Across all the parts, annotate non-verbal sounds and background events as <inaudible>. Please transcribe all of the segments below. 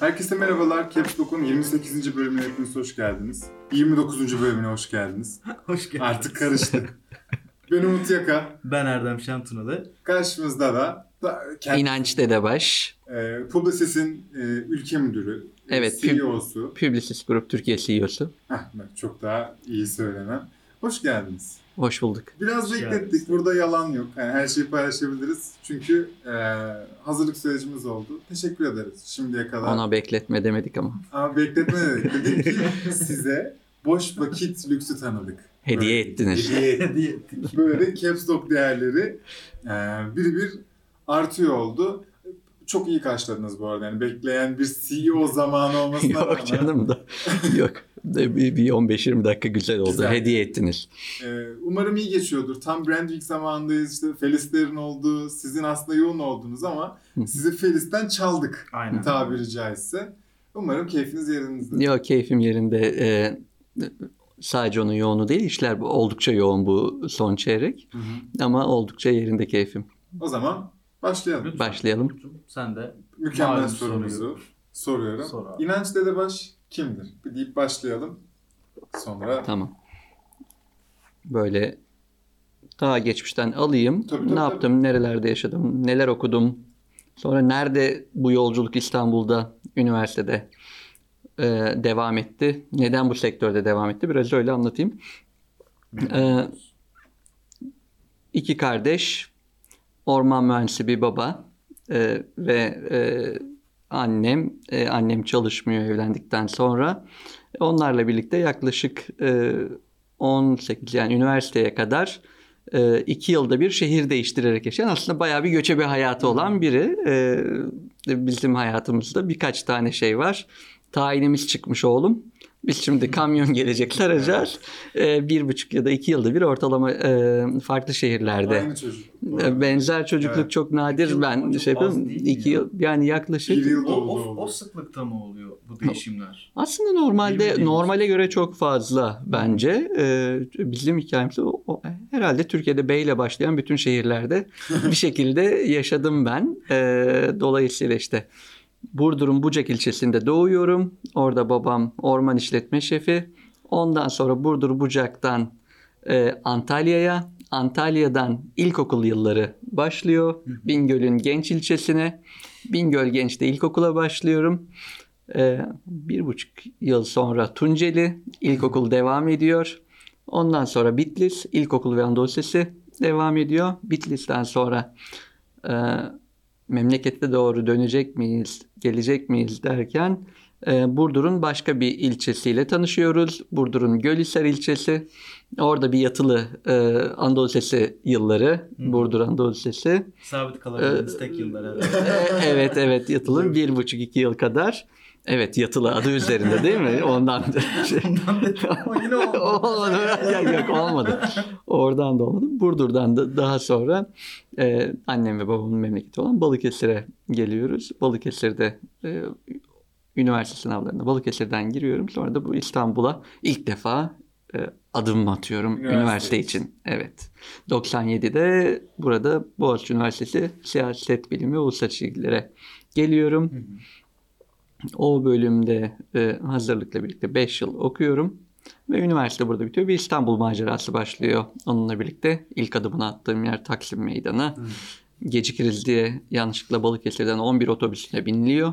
Herkese merhabalar. Caps Lock'un 28. bölümüne hepiniz hoş geldiniz. 29. bölümüne hoş geldiniz. <laughs> Hoş geldiniz. Artık karıştı. <laughs> ben Umut Yaka. Ben Erdem Şantunalı. Karşımızda da, da kendi, İnanç Dedebaş, e, Publisis'in e, ülke müdürü, e, Evet, CEO'su. Publicis Group Türkiye CEO'su. Heh, çok daha iyi söylemem. Hoş geldiniz. Hoş bulduk. Biraz beklettik. Burada yalan yok. Yani her şeyi paylaşabiliriz. Çünkü e, hazırlık sürecimiz oldu. Teşekkür ederiz şimdiye kadar. Ona bekletme demedik ama. Ama bekletme dedik. Dedik ki <laughs> size boş vakit lüksü tanıdık. Hediye Böyle ettiniz. Hediye Hediye ettik. Böyle caps lock değerleri e, bir bir artıyor oldu. Çok iyi karşıladınız bu arada. Yani bekleyen bir CEO zamanı olmasına Yok rağmen. canım da. <laughs> Yok. Bir, bir 15-20 dakika güzel oldu. Güzel. Hediye ettiniz. E, umarım iyi geçiyordur. Tam Brand Week zamanındayız. İşte Felis'lerin olduğu, sizin aslında yoğun olduğunuz ama sizi Felis'ten çaldık Aynen. tabiri caizse. Umarım keyfiniz yerinizde. Yok keyfim yerinde. Ee, sadece onun yoğunu değil. işler oldukça yoğun bu son çeyrek. Hı hı. Ama oldukça yerinde keyfim. O zaman başlayalım. Lütfen. Başlayalım. Sen de Mükemmel sorumuzu soruyu. soruyorum. Sor abi. İnanç Dedebaş kimdir? Bir deyip başlayalım. Sonra Tamam. Böyle daha geçmişten alayım. Tabii, ne tabii, yaptım, nerelerde yaşadım, neler okudum. Sonra nerede bu yolculuk İstanbul'da, üniversitede e, devam etti. Neden bu sektörde devam etti? Biraz öyle anlatayım. Ee, iki kardeş, orman mühendisi bir baba e, ve e, annem. E, annem çalışmıyor evlendikten sonra. Onlarla birlikte yaklaşık e, 18 yani üniversiteye kadar e, iki yılda bir şehir değiştirerek yaşayan aslında bayağı bir göçebe hayatı olan biri. E, bizim hayatımızda birkaç tane şey var. Tayinimiz çıkmış oğlum. Biz şimdi kamyon gelecekler arayacağız. E, bir buçuk ya da iki yılda bir ortalama e, farklı şehirlerde. aynı çocuk. E, Benzer çocukluk Evet. çok nadir. İki ben şey yapıyorum. iki ya? yıl yani yaklaşık Bir yıl O, oldu o, o sıklıkta mı oluyor bu değişimler? Aslında normalde normale göre çok fazla bence. Ee, bizim hikayemizde o, o- herhalde Türkiye'de B ile başlayan bütün şehirlerde <laughs> bir şekilde yaşadım ben. Ee, dolayısıyla işte Burdur'un Bucak ilçesinde doğuyorum. Orada babam orman işletme şefi. Ondan sonra Burdur Bucak'tan e, Antalya'ya, Antalya'dan ilkokul yılları başlıyor. Bingöl'ün genç ilçesine. Bingöl Genç'te ilkokula başlıyorum. Ee, bir buçuk yıl sonra Tunceli ilkokul devam ediyor. Ondan sonra Bitlis ilkokul ve Anadolu devam ediyor. Bitlis'ten sonra e, memlekete doğru dönecek miyiz, gelecek miyiz derken e, Burdur'un başka bir ilçesiyle tanışıyoruz. Burdur'un Gölhisar ilçesi. Orada bir yatılı e, Anadolu Lisesi yılları. Burdur Anadolu Lisesi. Sabit kalabildiğiniz Ee, tek yıllar herhalde. <laughs> E, evet evet yatılı bir buçuk iki yıl kadar. Evet yatılı adı üzerinde değil mi? Ondan şey. <laughs> Ondan dedim <laughs> ama yine olmadı. olmadı. Ya, yok olmadı. Oradan da olmadı. Burdur'dan da daha sonra e, annem ve babamın memleketi olan Balıkesir'e geliyoruz. Balıkesir'de e, üniversite sınavlarına Balıkesir'den giriyorum. Sonra da bu İstanbul'a ilk defa e, adım atıyorum Üniversite üniversite, için. Evet. 97'de burada Boğaziçi Üniversitesi Siyaset Bilimi ve Uluslararası İlgilere geliyorum. Hı hı. O bölümde e, hazırlıkla birlikte 5 yıl okuyorum. Ve üniversite burada bitiyor. Bir İstanbul macerası başlıyor onunla birlikte. İlk adımını attığım yer Taksim Meydanı. Gecikiriz diye yanlışlıkla Balıkesir'den 11 otobüsüne biniliyor.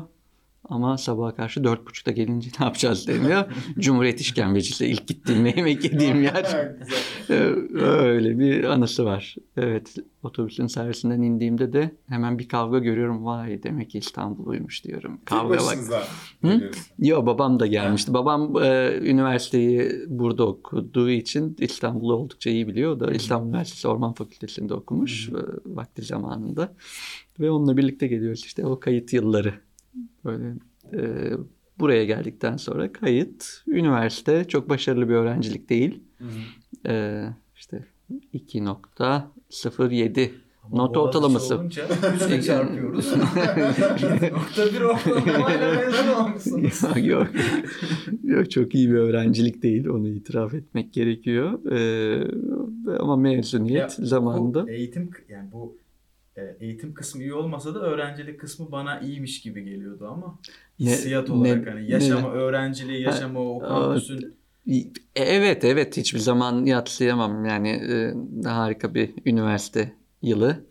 Ama sabaha karşı 4.30'da gelince ne yapacağız deniyor. <laughs> Cumhuriyet İşkembecisi ilk gittiğim yemek yediğim yer. Öyle bir anısı var. Evet otobüsün servisinden indiğimde de hemen bir kavga görüyorum. Vay demek ki İstanbul'uymuş diyorum. Kavga bak. Hı? Yo babam da gelmişti. Babam e, üniversiteyi burada okuduğu için İstanbul'u oldukça iyi biliyor. O da İstanbul Üniversitesi Orman Fakültesi'nde okumuş e, vakti zamanında. Ve onunla birlikte geliyoruz işte o kayıt yılları. Böyle e, buraya geldikten sonra kayıt, üniversite çok başarılı bir öğrencilik değil. Hı hı. E, işte 2.07 Ama Not ortalaması. olunca üçle <laughs> çarpıyoruz. <laughs> Nokta bir ortalamayla mezun olmuşsunuz. <laughs> yok. yok çok iyi bir öğrencilik değil onu itiraf etmek gerekiyor. Ee, ama mezuniyet Ya, zamanında. Eğitim yani bu eğitim kısmı iyi olmasa da öğrencilik kısmı bana iyiymiş gibi geliyordu ama Ne- hissiyat ne- olarak hani yaşama, ne- öğrenciliği, yaşama, o kampüsün E, Evet evet hiçbir zaman yatsıyamam yani e, harika bir üniversite yılı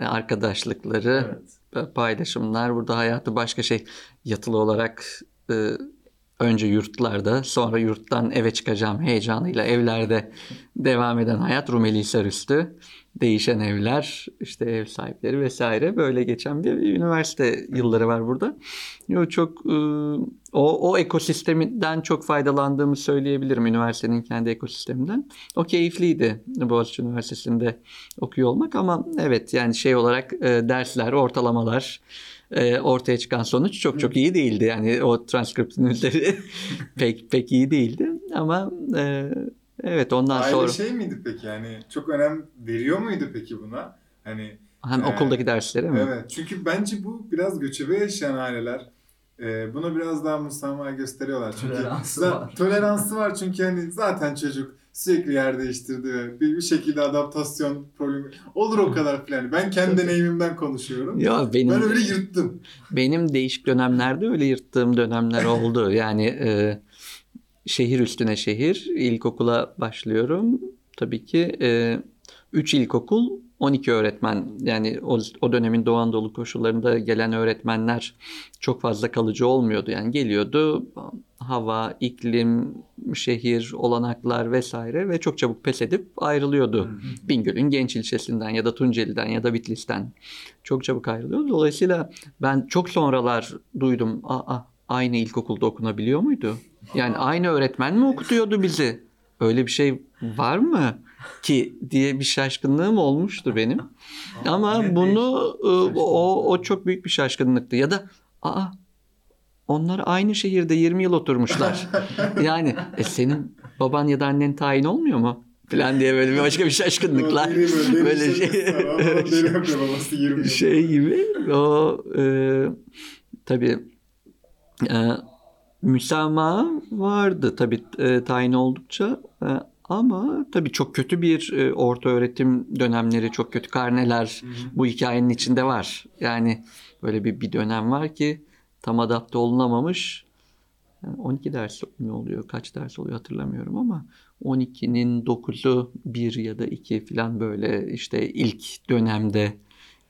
E, arkadaşlıkları evet. paylaşımlar burada hayatı başka şey yatılı olarak e, önce yurtlarda sonra yurttan eve çıkacağım heyecanıyla evlerde devam eden hayat Rumeli Hisarüstü değişen evler işte ev sahipleri vesaire böyle geçen bir üniversite yılları var burada. Yo, çok e, o, o ekosisteminden çok faydalandığımı söyleyebilirim üniversitenin kendi ekosisteminden. O keyifliydi Boğaziçi Üniversitesi'nde okuyor olmak ama evet yani şey olarak e, dersler, ortalamalar e, ortaya çıkan sonuç çok çok iyi değildi. Yani o transkriptin üzeri <laughs> pek pek iyi değildi ama e, evet ondan Aile sonra şey miydi peki yani çok önem veriyor muydu peki buna? Hani hem e, okuldaki derslere mi? Evet. Çünkü bence bu biraz göçebe yaşayan aileler e, buna biraz daha musamaha gösteriyorlar. Çünkü Toleransı za- var. Toleransı var çünkü hani zaten çocuk sürekli yer değiştirdi ve bir, bir şekilde adaptasyon problemi olur o kadar falan. Ben kendi deneyimimden konuşuyorum. Ya benim Ben öyle yırttım. Benim değişik dönemlerde öyle yırttığım dönemler oldu. Yani e, şehir üstüne şehir. ilkokula başlıyorum. Tabii ki 3 ilkokul 12 öğretmen. Yani o, o dönemin Doğu Anadolu koşullarında gelen öğretmenler çok fazla kalıcı olmuyordu. Yani geliyordu hava, iklim, şehir, olanaklar vesaire ve çok çabuk pes edip ayrılıyordu. Bingöl'ün genç ilçesinden ya da Tunceli'den ya da Bitlis'ten çok çabuk ayrılıyordu. Dolayısıyla ben çok sonralar duydum. Aa, aynı ilkokulda okunabiliyor muydu? Yani aynı öğretmen mi okutuyordu bizi? Öyle bir şey var mı ki diye bir şaşkınlığım olmuştu benim. Ama bunu değişik. o, o çok büyük bir şaşkınlıktı. Ya da aa onlar aynı şehirde 20 yıl oturmuşlar. <laughs> yani e, senin baban ya da annen tayin olmuyor mu? Falan diye böyle bir başka bir şaşkınlıklar. Böyle şey. Benim yok ya babası 20 yıl. şey gibi o e, tabii e, müsamaha vardı tabii e, tayin oldukça e, ama tabii çok kötü bir e, orta öğretim dönemleri çok kötü karneler bu hikayenin içinde var. Yani böyle bir, bir dönem var ki tam adapte olunamamış. Yani 12 ders mi oluyor? Kaç ders oluyor hatırlamıyorum ama 12'nin 9'u 1 ya da 2 falan böyle işte ilk dönemde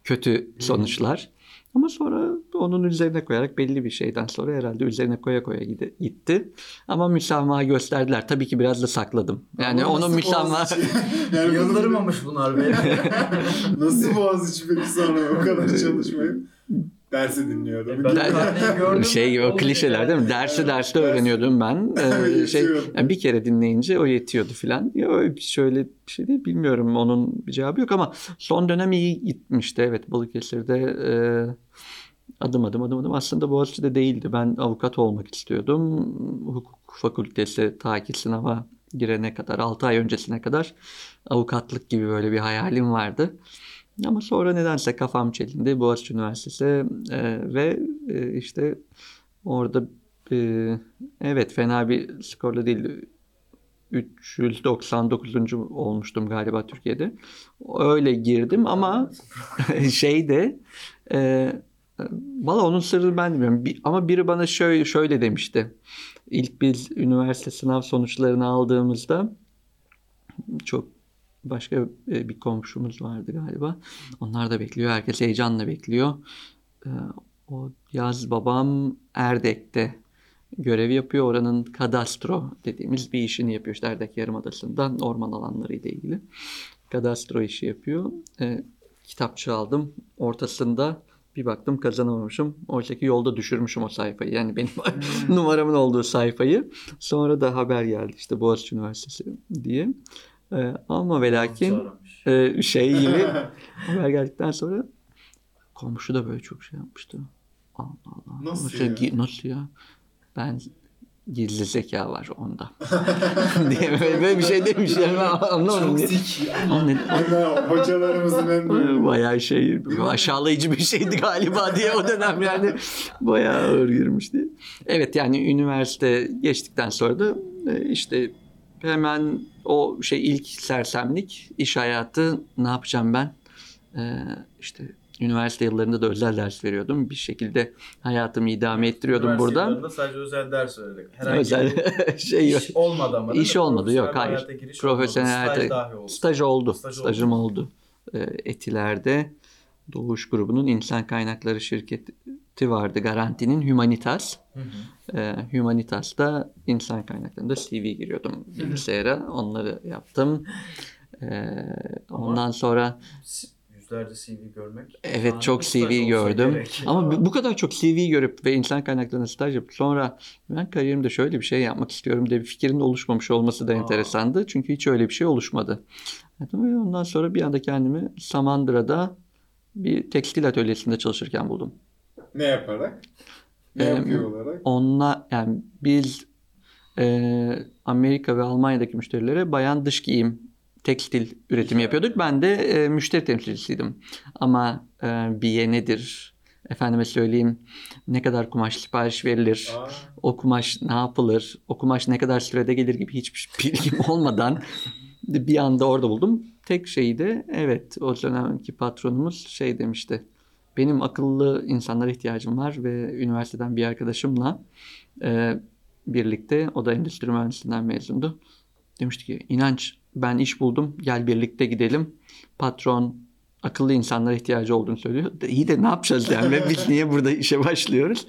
kötü sonuçlar. Ama sonra onun üzerine koyarak belli bir şeyden sonra herhalde üzerine koya koya gitti. Ama müsamaha gösterdiler. Tabii ki biraz da sakladım. Yani Ama onun müsamaha... <laughs> Yani Yıldırmamış bunlar beni. <laughs> Nasıl Boğaziçi peki sonra o kadar çalışmayıp dersi dinliyordu. E ben- gördüm. şey gibi o klişeler değil mi? Dersi derste öğreniyordum ben. <laughs> Ee, şey yani bir kere dinleyince o yetiyordu filan. Ya şöyle bir şey değil bilmiyorum onun bir cevabı yok ama son dönem iyi gitmişti evet Balıkesir'de e, adım adım adım adım aslında Boğaziçi'de değildi. Ben avukat olmak istiyordum. Hukuk fakültesi ta ki sınava girene kadar 6 ay öncesine kadar avukatlık gibi böyle bir hayalim vardı. Ama sonra nedense kafam çelindi Boğaziçi Üniversitesi e, ve e, işte orada e, evet fena bir skorla değil 399. olmuştum galiba Türkiye'de. Öyle girdim ama <laughs> şey de e, valla onun sırrını ben bilmiyorum. Bir- ama biri bana şöyle şöyle demişti. İlk biz üniversite sınav sonuçlarını aldığımızda çok başka e, bir komşumuz vardı galiba. Onlar da bekliyor. Herkes heyecanla bekliyor. Ee, O yaz babam Erdek'te görev yapıyor. Oranın kadastro dediğimiz bir işini yapıyor. İşte Erdek Yarımadası'nda orman alanları ile ilgili. Kadastro işi yapıyor. Ee, kitapçı aldım. Ortasında bir baktım kazanamamışım. Oysa ki yolda düşürmüşüm o sayfayı. Yani benim <laughs> numaramın olduğu sayfayı. Sonra da haber geldi işte Boğaziçi Üniversitesi diye. Ee, ama ve lakin e, şey gibi <laughs> haber geldikten sonra komşu da böyle çok şey yapmıştı. Allah Allah. Nasıl Şey, ya? Nasıl ya? Ben gizli zeka var onda. <laughs> diye böyle, böyle bir şey demiş yani ben anlamadım. Çok zeki. Hocalarımızın en. Bayağı şey aşağılayıcı bir şeydi galiba diye o dönem yani bayağı ağır girmişti. Evet yani üniversite geçtikten sonra da e, işte hemen o şey ilk sersemlik iş hayatı ne yapacağım ben? Ee, işte Üniversite yıllarında da özel ders veriyordum. Bir şekilde hayatımı idame ettiriyordum burada. sadece özel ders vererek. Herhangi Özel bir <laughs> şey yok. olmadı ama. İş olmadı, yok, hayır. hayata Profesyonel olmadı. Staj hayata- oldu. Staj oldu. Staj Stajım oldu. oldu. Ee, Etiler'de Doğuş grubunun insan kaynakları şirketi vardı. Garanti'nin Humanitas. Hı hı. Ee, Humanitas'ta insan kaynaklarında CV giriyordum bilgisayara. Onları yaptım. Ee, ondan sonra Yüzlerce CV görmek. Evet, Aa, çok CV gördüm. gerek. ama bu- kadar çok CV görüp ve insan kaynaklarında staj yapıp sonra ben kariyerimde şöyle bir şey yapmak istiyorum diye bir fikrin oluşmamış olması da Aa. enteresandı. Çünkü hiç öyle bir şey oluşmadı. Evet, ve Ondan sonra bir anda kendimi Samandıra'da bir tekstil atölyesinde çalışırken buldum. Ne yaparak? Ne yapıyor olarak? Onunla yani biz e, Amerika ve Almanya'daki müşterilere bayan dış giyim tekstil üretimi yapıyorduk. Ben de e, müşteri temsilcisiydim. Ama e, biye nedir? Efendime söyleyeyim ne kadar kumaş sipariş verilir? Aa, O kumaş ne yapılır? O kumaş ne kadar sürede gelir gibi hiçbir <laughs> bilgim olmadan bir anda orada buldum. Tek şeyi de evet o dönemki patronumuz şey demişti. Benim akıllı insanlara ihtiyacım var ve üniversiteden bir arkadaşımla e, birlikte o da endüstri mühendisliğinden mezundu. Demişti ki inanç ben iş buldum gel birlikte gidelim. Patron akıllı insanlara ihtiyacı olduğunu söylüyor. İyi de ne yapacağız yani <laughs> biz niye burada işe başlıyoruz?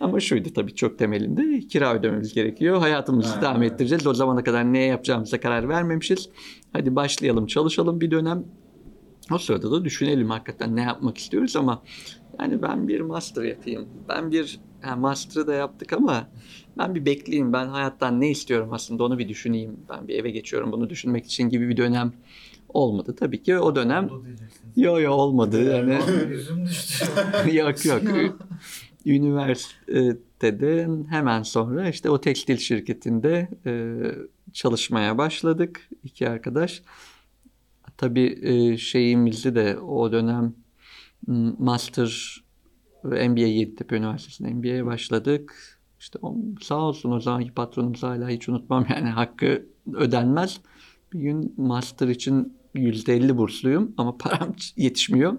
Ama şuydu tabii çok temelinde kira ödememiz gerekiyor. Hayatımızı Ha, devam evet. ettireceğiz. O zamana kadar ne yapacağımıza karar vermemişiz. Hadi başlayalım çalışalım bir dönem. O sırada da düşünelim hakikaten ne yapmak istiyoruz ama yani ben bir master yapayım. Ben bir yani master'ı da yaptık ama ben bir bekleyeyim. Ben hayattan ne istiyorum aslında onu bir düşüneyim. Ben bir eve geçiyorum bunu düşünmek için gibi bir dönem olmadı. Tabii ki o dönem yo yo olmadı. Yani <laughs> Yüzüm düştü. <laughs> yok yok. Üniversitede hemen sonra işte o tekstil şirketinde çalışmaya başladık iki arkadaş. Tabii e, şeyimizi de o dönem master MBA Yeditepe Üniversitesi'nde MBA'ye başladık. İşte sağ olsun o zamanki patronumuz hala hiç unutmam yani hakkı ödenmez. Bir gün master için %50 bursluyum ama param <laughs> yetişmiyor.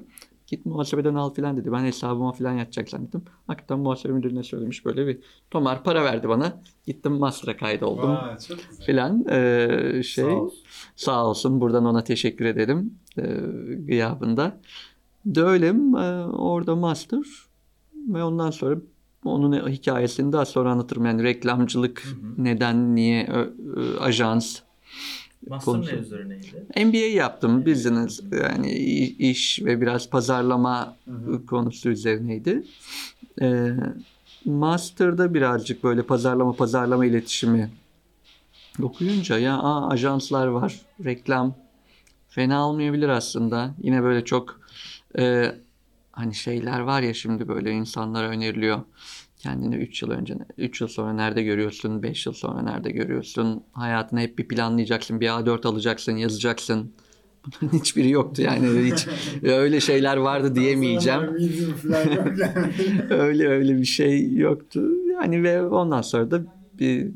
Git muhasebeden al filan dedi. Ben hesabıma filan yatacak zannettim. Hakikaten muhasebe müdürüne söylemiş böyle bir tomar para verdi bana. Gittim master'a kaydoldum filan. Ee, şey Sağ olsun. sağ olsun buradan ona teşekkür ederim e, gıyabında. Döylem e, orada master ve ondan sonra onun hikayesini daha sonra anlatırım. Yani reklamcılık neden, niye, ö- ö- ajans. Master Konusu. ne üzerineydi? MBA yaptım business yani iş ve biraz pazarlama Hı hı. konusu üzerineydi. Ee, master'da birazcık böyle pazarlama pazarlama iletişimi okuyunca ya aa, ajanslar var, reklam fena olmayabilir aslında. Yine böyle çok e, hani şeyler var ya şimdi böyle insanlara öneriliyor. Kendini 3 yıl önce, 3 yıl sonra nerede görüyorsun, 5 yıl sonra nerede görüyorsun. Hayatını hep bir planlayacaksın, bir A4 alacaksın, yazacaksın. Bunların hiçbiri yoktu yani hiç <laughs> öyle şeyler vardı diyemeyeceğim. <laughs> Öyle öyle bir şey yoktu. Yani ve ondan sonra da bir,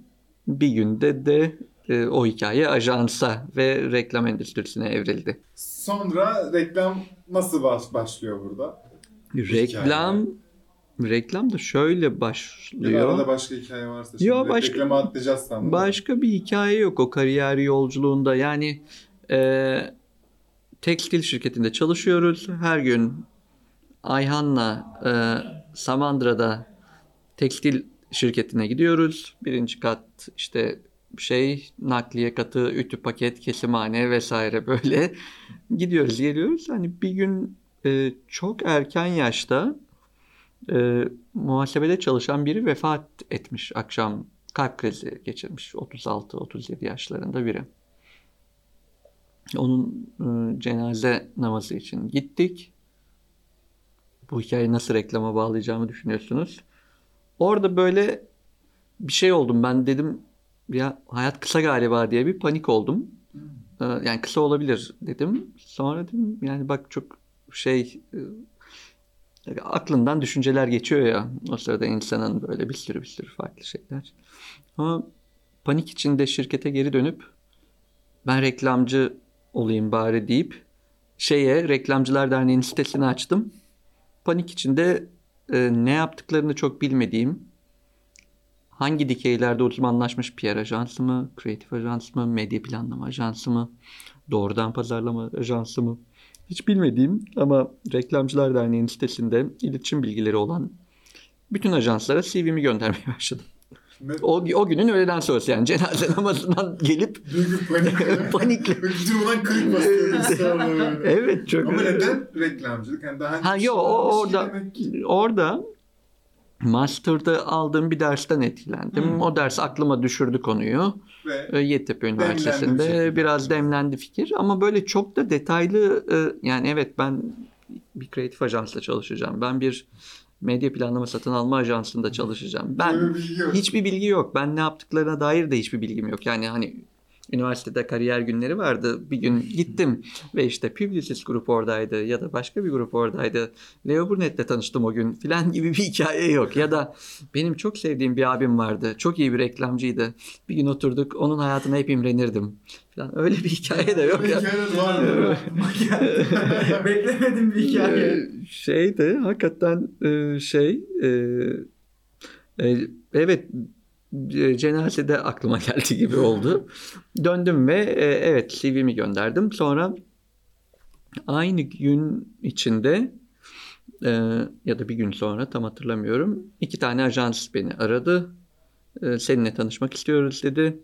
bir günde de e, o hikaye ajansa ve reklam endüstrisine evrildi. Sonra reklam nasıl baş, başlıyor burada? Reklam reklam da şöyle Ya da arada başlıyor. başka hikaye varsa şimdi Yo, başka- reklama atlayacağız sandım. Başka bir hikaye yok o kariyer yolculuğunda. Yani e, tekstil şirketinde çalışıyoruz. Her gün Ayhan'la e, Samandıra'da tekstil şirketine gidiyoruz. Birinci kat işte şey nakliye katı, ütü paket, kesimhane vesaire böyle <laughs> gidiyoruz geliyoruz. Hani bir gün e, çok erken yaşta e, muhasebede çalışan biri vefat etmiş akşam kalp krizi geçirmiş 36-37 yaşlarında biri. Onun e, cenaze namazı için gittik. Bu hikayeyi nasıl reklama bağlayacağımı düşünüyorsunuz. Orada böyle bir şey oldum. Ben dedim ya hayat kısa galiba diye bir panik oldum. E, yani kısa olabilir dedim. Sonra dedim yani bak çok şey e, aklından düşünceler geçiyor ya o sırada insanın böyle bir sürü bir sürü farklı şeyler. Ama panik içinde şirkete geri dönüp ben reklamcı olayım bari deyip şeye Reklamcılar Derneği'nin sitesini açtım. panik içinde e, ne yaptıklarını çok bilmediğim, hangi dikeylerde uzmanlaşmış PR ajansı mı, kreatif ajans mı, medya planlama ajansı mı, doğrudan pazarlama ajansı mı hiç bilmediğim ama Reklamcılar Derneği'nin sitesinde iletişim bilgileri olan bütün ajanslara CV'mi göndermeye <laughs> başladım. O, o günün öğleden sonrası yani cenaze <laughs> namazından gelip bir panik. <laughs> Panikle. Durmadan kırık basıyoruz evet çok Ama neden reklamcılık? Yani daha Ha önce yo bir şey o ki orada orada master'da aldığım bir dersten etkilendim. Hmm. O ders aklıma düşürdü konuyu. Ve E, Yeditepe Demlendi Üniversitesi'nde şekilde. biraz demlendi fikir ama böyle çok da detaylı e, yani evet ben bir kreatif ajansla çalışacağım. Ben bir medya planlama satın alma ajansında çalışacağım. Ben bilgi hiçbir bilgi yok. Ben ne yaptıklarına dair de hiçbir bilgim yok. Yani hani üniversitede kariyer günleri vardı. Bir gün gittim ve işte Publicis grup oradaydı ya da başka bir grup oradaydı. Leo Burnett'le tanıştım o gün filan gibi bir hikaye yok. Ya da benim çok sevdiğim bir abim vardı. Çok iyi bir reklamcıydı. Bir gün oturduk onun hayatına hep imrenirdim. Falan. Öyle bir hikaye de yok. Ya. hikayeler var mı? <laughs> Beklemedim bir hikaye. Ee, şey de hakikaten şey e, e, evet cenazede aklıma <laughs> geldi gibi oldu. Döndüm ve e, evet CV'mi gönderdim. Sonra aynı gün içinde e, ya da bir gün sonra tam hatırlamıyorum. iki tane ajans beni aradı. E, seninle tanışmak istiyoruz dedi.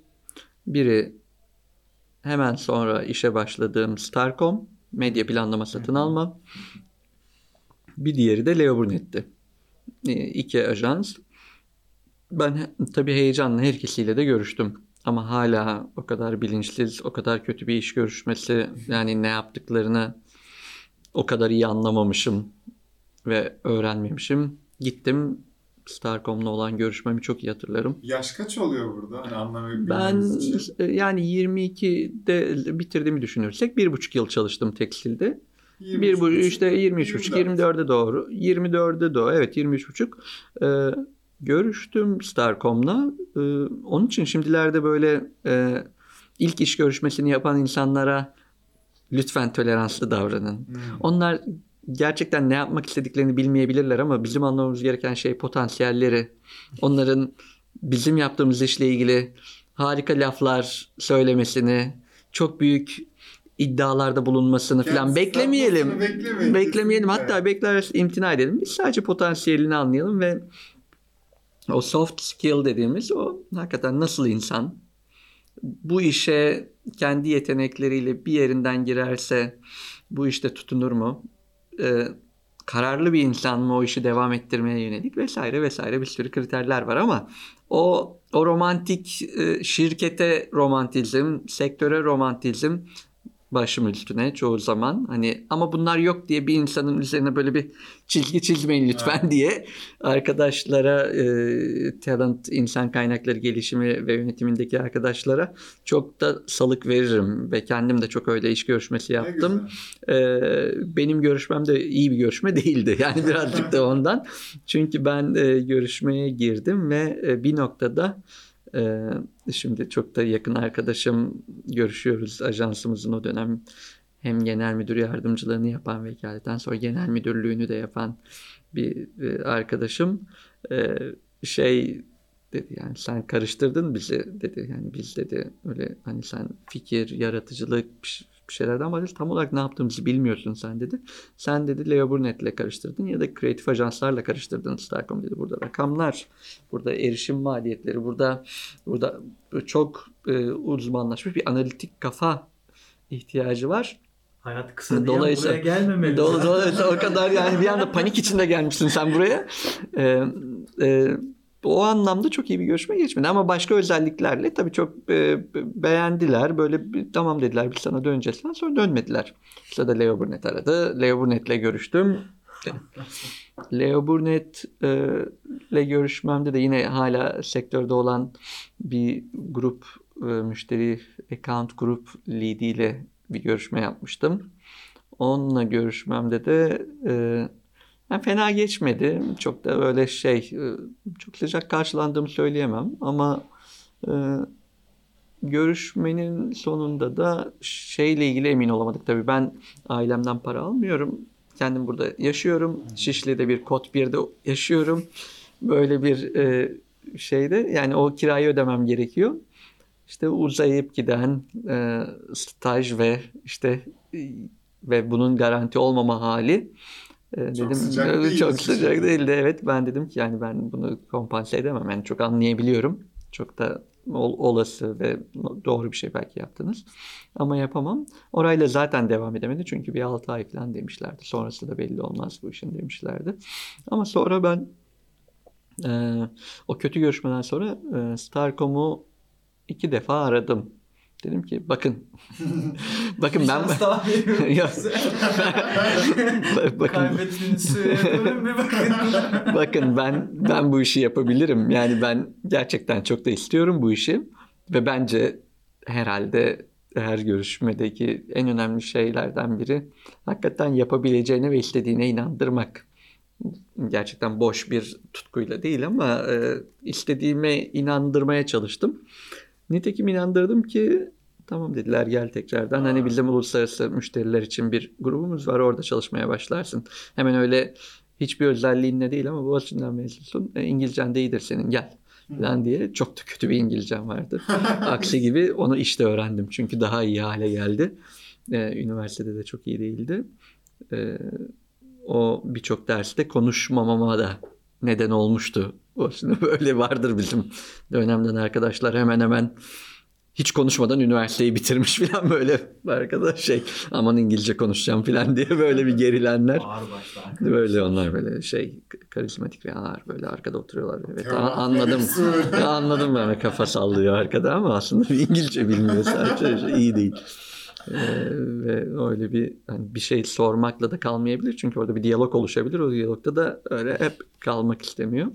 Biri hemen sonra işe başladığım Starcom medya planlama satın alma. Bir diğeri de Leo Burnett'ti. E, iki ajans. Ben tabii heyecanla her ikisiyle de görüştüm. Ama hala o kadar bilinçsiz, o kadar kötü bir iş görüşmesi, yani ne yaptıklarını o kadar iyi anlamamışım ve öğrenmemişim. Gittim Starcom'la olan görüşmemi çok iyi hatırlarım. Yaş kaç oluyor burada? Hani anlamayı Ben için. yani 22'de bitirdiğimi düşünürsek bir buçuk yıl çalıştım tekstilde. Bir bu işte 23 buçuk 24'e doğru 24'e doğru evet 23 buçuk Ee, görüştüm Starcom'la Ee, onun için şimdilerde böyle e, ilk iş görüşmesini yapan insanlara lütfen toleranslı davranın. Hmm. Onlar gerçekten ne yapmak istediklerini bilmeyebilirler ama bizim anlamamız gereken şey potansiyelleri. Onların bizim yaptığımız işle ilgili harika laflar söylemesini, çok büyük iddialarda bulunmasını falan Kendisi beklemeyelim. Beklemeyelim. Kesinlikle. Hatta bekler imtina edelim. Biz sadece potansiyelini anlayalım ve o soft skill dediğimiz o hakikaten nasıl insan bu işe kendi yetenekleriyle bir yerinden girerse bu işte tutunur mu? Ee, kararlı bir insan mı o işi devam ettirmeye yönelik vesaire vesaire bir sürü kriterler var ama o o romantik e, şirkete romantizm, sektöre romantizm başım üstüne çoğu zaman hani ama bunlar yok diye bir insanın üzerine böyle bir çizgi çizmeyin lütfen Evet. diye arkadaşlara e, talent insan kaynakları gelişimi ve yönetimindeki arkadaşlara çok da salık veririm ve kendim de çok öyle iş görüşmesi yaptım. Ee, benim görüşmem de iyi bir görüşme <laughs> değildi. Yani birazcık da ondan. Çünkü ben e, görüşmeye girdim ve e, bir noktada e, şimdi çok da yakın arkadaşım görüşüyoruz ajansımızın o dönem. Hem genel müdür yardımcılığını yapan vekaleten sonra genel müdürlüğünü de yapan bir e, arkadaşım. E, şey dedi yani sen karıştırdın bizi dedi. Yani biz dedi öyle hani sen fikir yaratıcılık bir şeylerden bahsediyorsun tam olarak ne yaptığımızı bilmiyorsun sen dedi. Sen dedi Leo Burnett'le karıştırdın ya da kreatif ajanslarla karıştırdın Starcom dedi. Burada rakamlar, burada erişim maliyetleri, burada burada çok e, uzmanlaşmış bir analitik kafa ihtiyacı var. Hayat kısa diye Dolayısıyla- buraya gelmemeli. Dolayısıyla o kadar yani bir anda panik içinde gelmişsin sen buraya. Ee, <laughs> e, o anlamda çok iyi bir görüşme geçmedi ama başka özelliklerle tabii çok e, beğendiler. Böyle bir, tamam dediler biz sana döneceğiz falan sonra dönmediler. De Leo Burnett aradı. Leo Burnett'le görüştüm. <laughs> Leo Burnett e, görüşmemde de yine hala sektörde olan bir grup e, müşteri account grup leadiyle bir görüşme yapmıştım. Onunla görüşmemde de e, yani fena geçmedi. Çok da böyle şey e, çok sıcak karşılandığımı söyleyemem ama e, görüşmenin sonunda da şeyle ilgili emin olamadık. Tabii ben ailemden para almıyorum. kendim burada yaşıyorum. Şişli'de bir kod 1'de yaşıyorum. Böyle bir e, şeyde yani o kirayı ödemem gerekiyor. İşte uzayıp giden e, staj ve işte e, ve bunun garanti olmama hali Çok dedim sıcak çok sıcak şey. değildi. Evet ben dedim ki yani ben bunu kompanse edemem. Yani çok anlayabiliyorum. Çok da ol- olası ve doğru bir şey belki yaptınız. Ama yapamam. Orayla zaten devam edemedi. Çünkü bir 6 ay falan demişlerdi. Sonrası da belli olmaz bu işin demişlerdi. Ama sonra ben e, o kötü görüşmeden sonra e, Starcom'u iki defa aradım. Dedim ki bakın <laughs> bakın ben <laughs> <laughs> bakın. Bakın ben ben bu işi yapabilirim. Yani ben gerçekten çok da istiyorum bu işi ve bence herhalde her görüşmedeki en önemli şeylerden biri hakikaten yapabileceğine ve istediğine inandırmak. Gerçekten boş bir tutkuyla değil ama e, istediğime inandırmaya çalıştım. Nitekim inandırdım ki tamam dediler gel tekrardan. Hani bizim uluslararası müşteriler için bir grubumuz var orada çalışmaya başlarsın. Hemen öyle hiçbir özelliğinle değil ama bu açıdan mezunsun. E, İngilizcen de iyidir senin gel falan diye çok da kötü bir İngilizcem vardı. <laughs> Aksi gibi onu işte öğrendim çünkü daha iyi hale geldi. E, üniversitede de çok iyi değildi. E, o birçok derste konuşmamama da neden olmuştu. O şimdi böyle vardır bizim dönemden arkadaşlar hemen hemen hiç konuşmadan üniversiteyi bitirmiş falan böyle arkadaş şey aman İngilizce konuşacağım falan diye böyle bir gerilenler. Böyle onlar böyle şey karizmatik ve ağır böyle arkada oturuyorlar. Evet a- anladım. <laughs> anladım ben kafa sallıyor arkada ama aslında bir İngilizce bilmiyor sadece şey, iyi değil. Ee, ve öyle bir hani bir şey sormakla da kalmayabilir çünkü orada bir diyalog oluşabilir. O diyalogda da öyle hep kalmak istemiyor.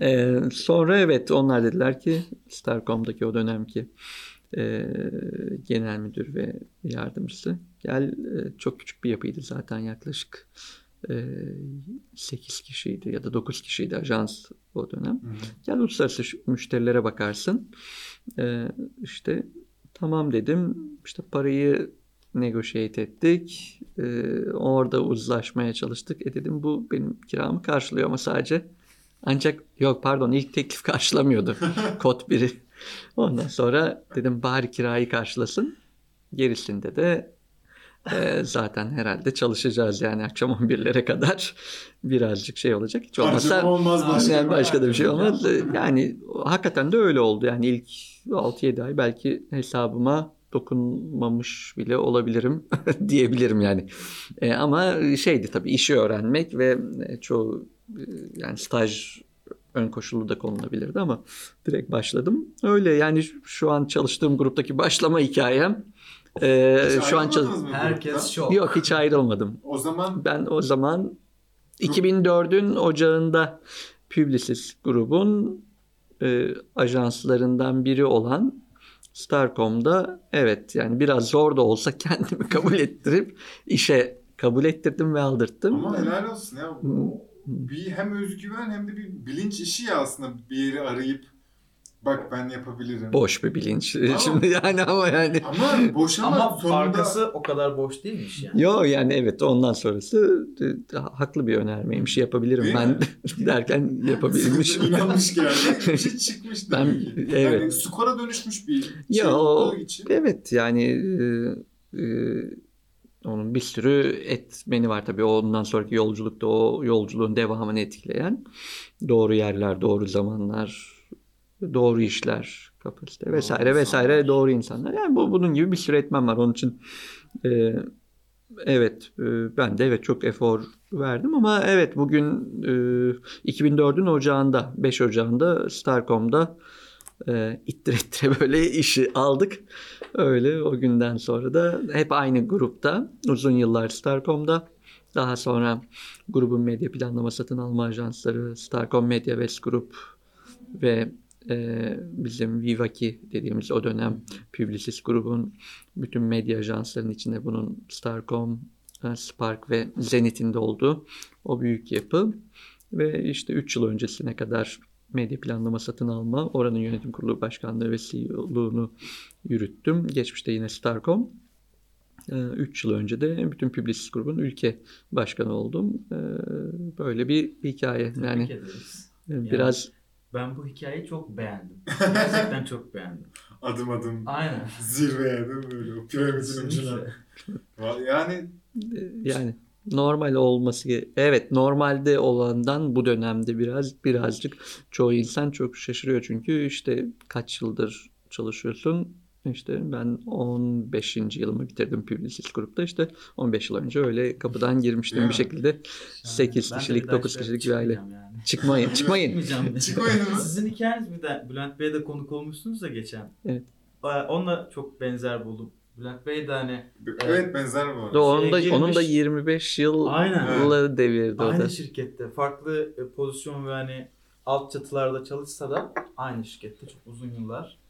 Ee, sonra evet onlar dediler ki Starcom'daki o dönemki e, genel müdür ve yardımcısı gel e, çok küçük bir yapıydı zaten yaklaşık e, 8 kişiydi ya da 9 kişiydi ajans o dönem. Gel uluslararası müşterilere bakarsın. E, işte tamam dedim. İşte parayı negotiate ettik. E, orada uzlaşmaya çalıştık. E dedim bu benim kiramı karşılıyor ama sadece ancak yok pardon ilk teklif <laughs> karşılamıyordu. Kod biri. Ondan sonra dedim bari kirayı karşılasın. Gerisinde de e, zaten herhalde çalışacağız yani akşam <laughs> 11'lere kadar birazcık şey olacak. Hiç olmazsa olmaz başka. yani başka da bir şey olmaz. Yani hakikaten de öyle oldu. Yani ilk 6-7 ay belki hesabıma dokunmamış bile olabilirim <laughs> diyebilirim yani. E, ama şeydi tabii işi öğrenmek ve e, çoğu e, yani staj ön koşulu da konulabilirdi ama direkt başladım. Öyle yani şu an çalıştığım gruptaki başlama hikayem e, Hiç şu an çalış-? Herkes şok. Yok hiç ayrılmadım. O zaman Ben o zaman 2004'ün ocağında Publicis grubun e, ajanslarından biri olan Starcom'da evet yani biraz zor da olsa <laughs> kendimi kabul ettirip işe kabul ettirdim ve aldırttım. ama helal olsun ya. Bu Bir hem özgüven hem de bir bilinç işi ya aslında bir yeri arayıp bak ben yapabilirim. Boş bir bilinç. Ama- <laughs> Şimdi yani ama yani Ama boş ama, Ama sonunda arkası o kadar boş değilmiş yani. Yo yani evet ondan sonrası e, haklı bir önermeymiş yapabilirim Değil ben mi? <laughs> derken yapabilmişim. <laughs> İnanmış geldi. Bir şey çıkmış Ben- ki. evet. Yani skora dönüşmüş bir şey Ya o- olduğu için. Evet yani e, e, onun bir sürü etmeni var tabii. Ondan sonraki yolculukta o yolculuğun devamını etkileyen doğru yerler, doğru zamanlar, doğru işler, kapasite vesaire Doğru vesaire insanlar. doğru insanlar. Yani bu bunun gibi bir sürü etmen var. Onun için e, evet e, ben de evet çok efor verdim ama evet bugün e, 2004'ün ocağında 5 ocağında Starcom'da e, ittire ittire <laughs> böyle işi aldık. Öyle o günden sonra da hep aynı grupta uzun yıllar Starcom'da. Daha sonra grubun medya planlama satın alma ajansları Starcom Media West Group ve e, bizim Vivaki dediğimiz o dönem Publicis grubun bütün medya ajanslarının içinde bunun Starcom, e, Spark ve Zenith'in de olduğu o büyük yapı. Ve işte 3 yıl öncesine kadar medya planlama satın alma, oranın yönetim kurulu başkanlığı ve CEO'luğunu yürüttüm. Geçmişte yine Starcom. 3 yıl önce de bütün Publicis grubun ülke başkanı oldum. Ee, Böyle bir hikaye. Tebrik Yani ederiz. e, biraz Ben bu hikayeyi çok beğendim. <laughs> Gerçekten çok beğendim. Adım adım Aynen. zirveye değil mi böyle o piramidin ucuna. Yani yani normal olması evet normalde olandan bu dönemde biraz birazcık çoğu insan çok şaşırıyor çünkü işte kaç yıldır çalışıyorsun işte ben 15. yılımı bitirdim Publicis grupta işte 15 yıl önce öyle kapıdan girmiştim bir şekilde 8 Ben de kişilik bir daha 9 hiç kişilik bir aile. Yani. Çıkmayın <laughs> çıkmayın. Çıkmayacağım. <laughs> Çıkmayın mı? Sizin hikayeniz bir de Bülent Bey'e de konuk olmuşsunuz da geçen. Evet. Onunla çok benzer buldum. Bülent Bey de hani evet benzer bu arada. Onun da onun da girmiş. 25 yılla Aynen. devirdi o aynı da. şirkette farklı e, pozisyon ve hani alt çatılarda çalışsa da aynı şirkette çok uzun yıllar.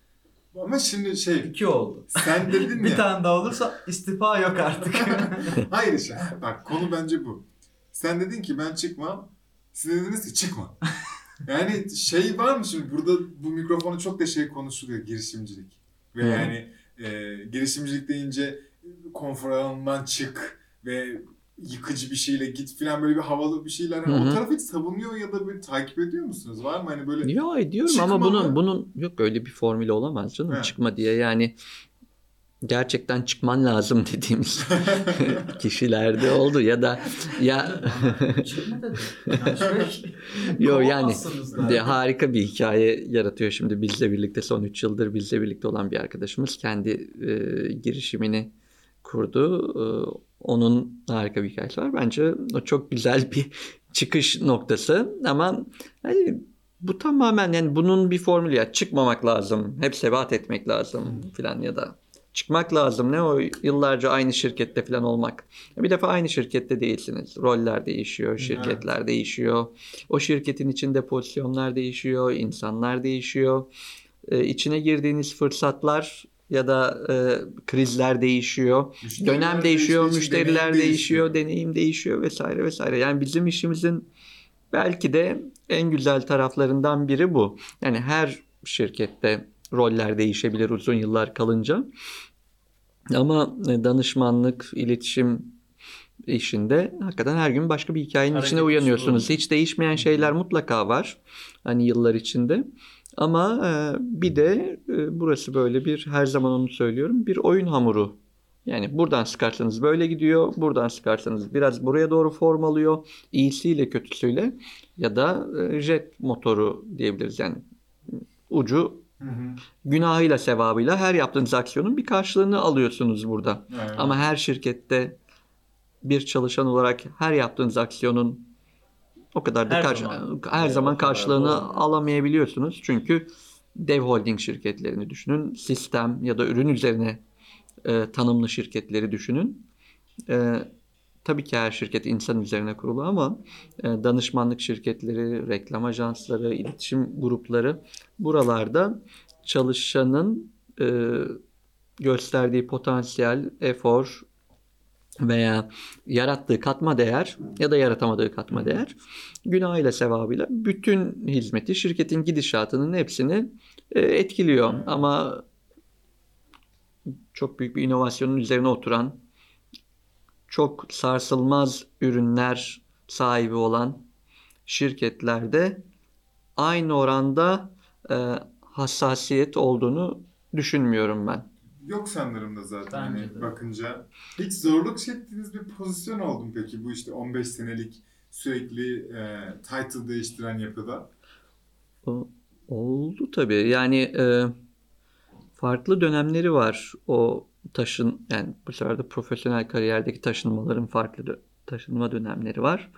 Ama şimdi şey İki oldu. sen dedin <laughs> bir ya. tane daha olursa istifa yok artık. <laughs> <laughs> Hayır işte. Bak konu bence bu. Sen dedin ki ben çıkmam. Siz dediniz ki çıkma. Yani şey var mı şimdi burada bu mikrofonu çok da şey konuşuluyor girişimcilik. Ve Hı. yani e, girişimcilik deyince konfor alanından çık ve yıkıcı bir şeyle git falan böyle bir havalı bir şeyler. Hı O hı. tarafı hiç savunuyor ya da böyle takip ediyor musunuz? Var mı hani böyle Ya ediyorum Çıkma ama bunun mı? bunun yok öyle bir formülü olamaz canım He. çıkma diye yani gerçekten çıkman lazım <laughs> dediğimiz <laughs> kişilerde oldu ya da ya şey, <laughs> Yo yani de harika bir hikaye yaratıyor şimdi bizle birlikte son 3 yıldır bizle birlikte olan bir arkadaşımız kendi e, girişimini kurdu. E, onun harika bir hikayesi var. Bence o çok güzel <laughs> bir çıkış noktası ama hani bu tamamen yani bunun bir formülü ya çıkmamak lazım. Hep sebat etmek lazım filan ya da çıkmak lazım. Ne o yıllarca aynı şirkette falan olmak. Bir defa aynı şirkette değilsiniz. Roller değişiyor, şirketler değişiyor. O şirketin içinde pozisyonlar değişiyor, insanlar değişiyor. Ee, içine girdiğiniz fırsatlar ya da e, krizler değişiyor. müşteriler Dönem değişiyor, değiştiği için müşteriler deneyim değişiyor, deneyim değişiyor vesaire vesaire. Yani bizim işimizin belki de en güzel taraflarından biri bu. Yani her şirkette roller değişebilir uzun yıllar kalınca. Ama e, danışmanlık, iletişim işinde hakikaten her gün başka bir hikayenin Hareket içine uyanıyorsunuz. içinde Hiç değişmeyen şeyler mutlaka var. Hani yıllar içinde. Ama e, bir de e, burası böyle bir her zaman onu söylüyorum bir oyun hamuru. Yani buradan sıkarsanız böyle gidiyor. Buradan sıkarsanız biraz buraya doğru form alıyor. İyisiyle kötüsüyle ya da e, jet motoru diyebiliriz. Yani ucu Hı hı. günahıyla sevabıyla her yaptığınız aksiyonun bir karşılığını alıyorsunuz burada. Evet. Ama her şirkette bir çalışan olarak her yaptığınız aksiyonun o kadar da Her karşı- zaman. her zaman karşılığını alamayabiliyorsunuz. Çünkü dev holding şirketlerini düşünün, sistem ya da ürün üzerine e, tanımlı şirketleri düşünün. E, tabii ki her şirket insan üzerine kurulu ama e, danışmanlık şirketleri, reklam ajansları, iletişim grupları buralarda çalışanın e, gösterdiği potansiyel, efor veya yarattığı katma değer ya da yaratamadığı katma değer günahıyla sevabıyla bütün hizmeti şirketin gidişatının hepsini e, etkiliyor. Ama çok büyük bir inovasyonun üzerine oturan çok sarsılmaz ürünler sahibi olan şirketlerde aynı oranda e, hassasiyet olduğunu düşünmüyorum ben. Yok sanırım da zaten Bence hani de. bakınca. Hiç zorluk çektiğiniz bir pozisyon oldu mu peki bu işte 15 senelik sürekli e, title değiştiren yapıda? O- Oldu tabii. Yani e, farklı dönemleri var. O taşın yani bu sefer de profesyonel kariyerdeki taşınmaların farklı dö- taşınma dönemleri var.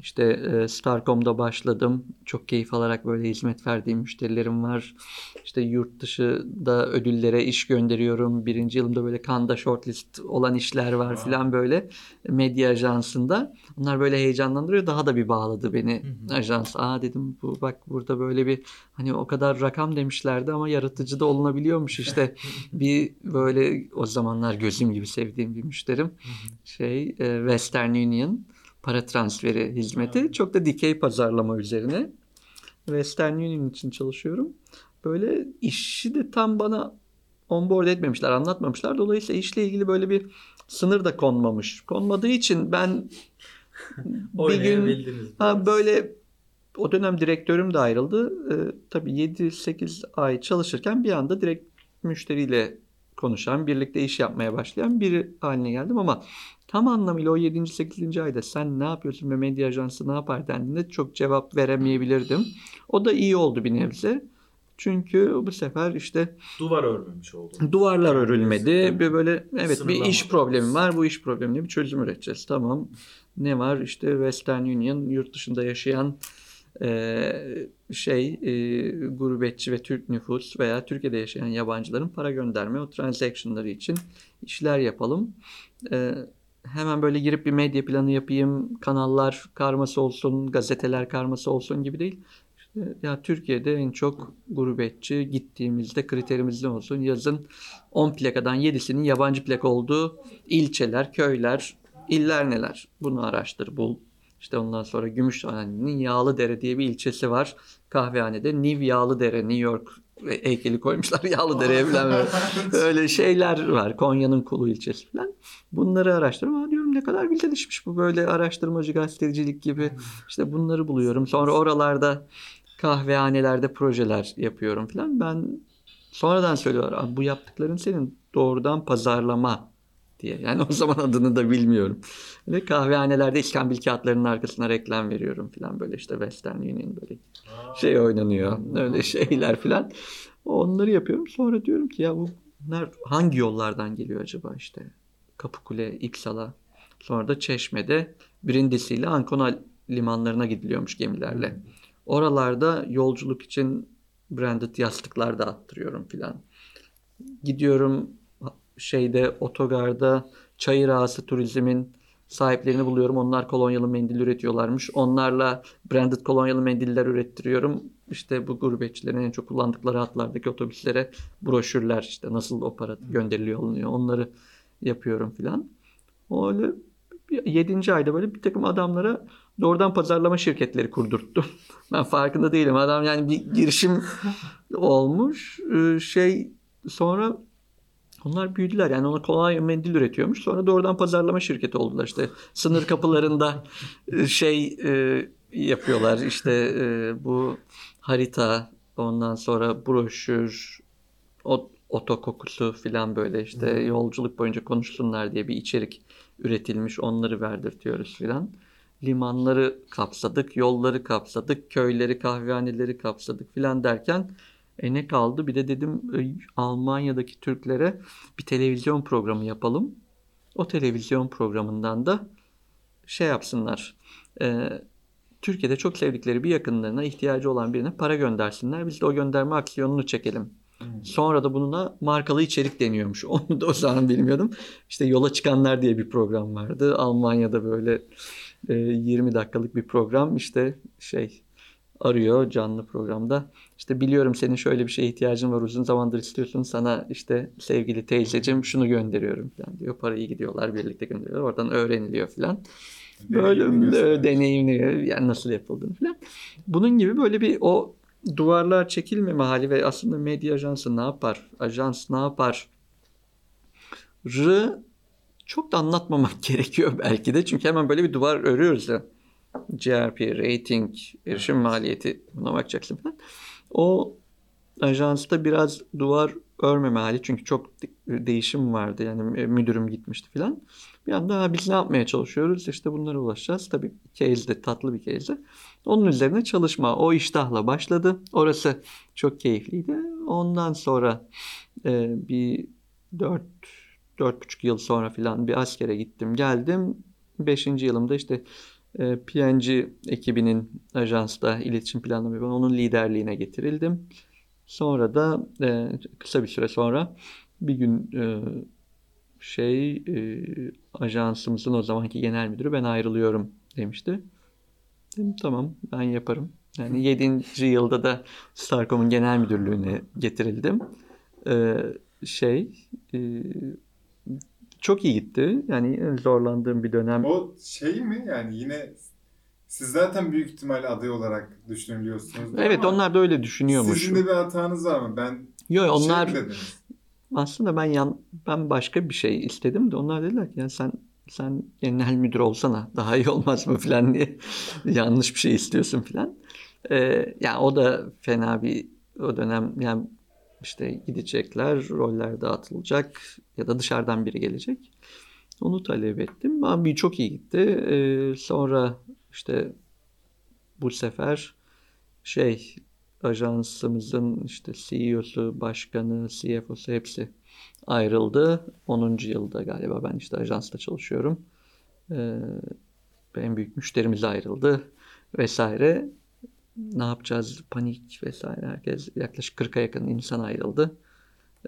İşte e, Starcom'da başladım. Çok keyif alarak böyle hizmet verdiğim müşterilerim var. İşte yurt dışında ödüllere iş gönderiyorum. Birinci yılımda böyle Kanda shortlist olan işler var Wow. filan böyle medya ajansında. Onlar böyle heyecanlandırıyor. Daha da bir bağladı beni Hı hı. ajans. Aa dedim bu bak burada böyle bir hani o kadar rakam demişlerdi ama yaratıcı da olunabiliyormuş işte. <laughs> bir böyle o zamanlar gözüm gibi sevdiğim bir müşterim. Şey e, Western Union para transferi hizmeti. Çok da dikey pazarlama üzerine. Western Union için çalışıyorum. Böyle işi de tam bana onboard etmemişler, anlatmamışlar. Dolayısıyla işle ilgili böyle bir sınır da konmamış. Konmadığı için ben <laughs> bir gün ha, böyle o dönem direktörüm de ayrıldı. Ee, tabii 7-8 ay çalışırken bir anda direkt müşteriyle konuşan, birlikte iş yapmaya başlayan biri haline geldim ama tam anlamıyla o 7. 8. ayda sen ne yapıyorsun ve medya ajansı ne yapar dendiğinde çok cevap veremeyebilirdim. O da iyi oldu bir nebze. Çünkü bu sefer işte Duvar örmemiş oldum. duvarlar Yani örülmedi. diyorsun, Bir böyle evet bir iş problemi var. Bu iş problemine bir çözüm üreteceğiz. Tamam. Ne var? İşte Western Union yurt dışında yaşayan e, şey e, gurbetçi ve Türk nüfus veya Türkiye'de yaşayan yabancıların para gönderme o transactionları için işler yapalım. E, hemen böyle girip bir medya planı yapayım, kanallar karması olsun, gazeteler karması olsun gibi değil. İşte ya Türkiye'de en çok gurbetçi gittiğimizde kriterimiz ne olsun? Yazın 10 plakadan 7'sinin yabancı plaka olduğu ilçeler, köyler, iller neler? Bunu araştır, bul. İşte ondan sonra Gümüşhane'nin Yağlıdere diye bir ilçesi var. Kahvehanede New Yağlıdere, New York heykeli koymuşlar <laughs> Yağlıdere'ye falan <laughs> böyle. Öyle şeyler var. Konya'nın Kulu ilçesi falan. Bunları araştırıyorum. Aa diyorum ne kadar güzel işmiş bu böyle araştırmacı gazetecilik gibi. İşte bunları buluyorum. Sonra oralarda kahvehanelerde projeler yapıyorum falan. Ben sonradan söylüyorlar. "Abi bu yaptıkların senin doğrudan pazarlama diye. Yani <laughs> o zaman adını da bilmiyorum. Ve kahvehanelerde iskambil kağıtlarının arkasına reklam veriyorum falan böyle işte Western Union böyle şey oynanıyor. Öyle şeyler falan. Onları yapıyorum. Sonra diyorum ki ya bu bunlar hangi yollardan geliyor acaba işte? Kapıkule, İpsala. Sonra da Çeşme'de Brindisi ile Ancona limanlarına gidiliyormuş gemilerle. Oralarda yolculuk için branded yastıklar da attırıyorum filan. Gidiyorum şeyde otogarda çayır ağası turizmin sahiplerini buluyorum. Onlar kolonyalı mendil üretiyorlarmış. Onlarla branded kolonyalı mendiller ürettiriyorum. İşte bu gurbetçilerin en çok kullandıkları hatlardaki otobüslere broşürler işte nasıl o para gönderiliyor alınıyor onları yapıyorum filan. Öyle 7. ayda böyle bir takım adamlara doğrudan pazarlama şirketleri kurdurttum. <laughs> Ben farkında değilim. Adam yani bir girişim <laughs> olmuş. Ee, Şey sonra onlar büyüdüler. Yani ona kolay mendil üretiyormuş. Sonra doğrudan pazarlama şirketi oldular. İşte sınır kapılarında e, şey e, yapıyorlar. İşte e, bu harita ondan sonra broşür ot, otokokusu filan böyle işte yolculuk boyunca konuşsunlar diye bir içerik üretilmiş. Onları verdirtiyoruz filan. Limanları kapsadık, yolları kapsadık, köyleri, kahvehaneleri kapsadık filan derken e ne kaldı? Bir de dedim e, Almanya'daki Türklere bir televizyon programı yapalım. O televizyon programından da şey yapsınlar. e, Türkiye'de çok sevdikleri bir yakınlarına ihtiyacı olan birine para göndersinler. Biz de o gönderme aksiyonunu çekelim. Sonra da bununla markalı içerik deniyormuş. <laughs> Onu da o zaman bilmiyordum. İşte Yola Çıkanlar diye bir program vardı. Almanya'da böyle e, 20 dakikalık bir program. İşte şey arıyor canlı programda. İşte biliyorum senin şöyle bir şeye ihtiyacın var uzun zamandır istiyorsun. Sana işte sevgili teyzeciğim şunu gönderiyorum falan diyor. Parayı gidiyorlar birlikte gönderiyorlar. Oradan öğreniliyor falan. Böyle deneyimliyor yani nasıl yapıldığını falan. Bunun gibi böyle bir o duvarlar çekilmeme hali ve aslında medya ajansı ne yapar? Ajans ne yapar? Rı çok da anlatmamak <laughs> gerekiyor belki de. Çünkü hemen böyle bir duvar örüyoruz ya. GRP, rating, erişim maliyeti buna bakacaksın falan. O ajansta biraz duvar örmeme hali çünkü çok de- değişim vardı. Yani müdürüm gitmişti falan. Bir anda "Ha, biz ne yapmaya çalışıyoruz? İşte bunlara ulaşacağız. Tabii case'de tatlı bir case'de. Onun üzerine çalışma o iştahla başladı. Orası çok keyifliydi. Ondan sonra e, bir 4 dört buçuk yıl sonra falan bir askere gittim geldim. Beşinci yılımda işte e, PNG ekibinin ajansta iletişim planlama yapan onun liderliğine getirildim. Sonra da e, kısa bir süre sonra bir gün e, şey e, ajansımızın o zamanki genel müdürü ben ayrılıyorum demişti. Dedim tamam ben yaparım. Yani 7. yılda da Starcom'un genel müdürlüğüne getirildim. Ee, şey e, çok iyi gitti. Yani zorlandığım bir dönem. O şey mi yani yine siz zaten büyük ihtimalle aday olarak düşünülüyorsunuz. Evet onlar da öyle düşünüyormuş. Sizin de bir hatanız var mı? Ben Yok onlar şey dediniz? aslında ben yan, ben başka bir şey istedim de onlar dediler ki ya sen sen genel müdür olsana daha iyi olmaz mı falan diye <laughs> yanlış bir şey istiyorsun falan. Ee, yani o da fena bir o dönem yani işte gidecekler, roller dağıtılacak ya da dışarıdan biri gelecek. Onu talep ettim. Abi çok iyi gitti. Ee, sonra işte bu sefer şey ajansımızın işte CEO'su, başkanı, CFO'su hepsi ayrıldı. 10. yılda galiba ben işte ajansta çalışıyorum. Ee, en büyük müşterimiz ayrıldı vesaire. Ne yapacağız? Panik vesaire. Herkes yaklaşık 40'a yakın insan ayrıldı.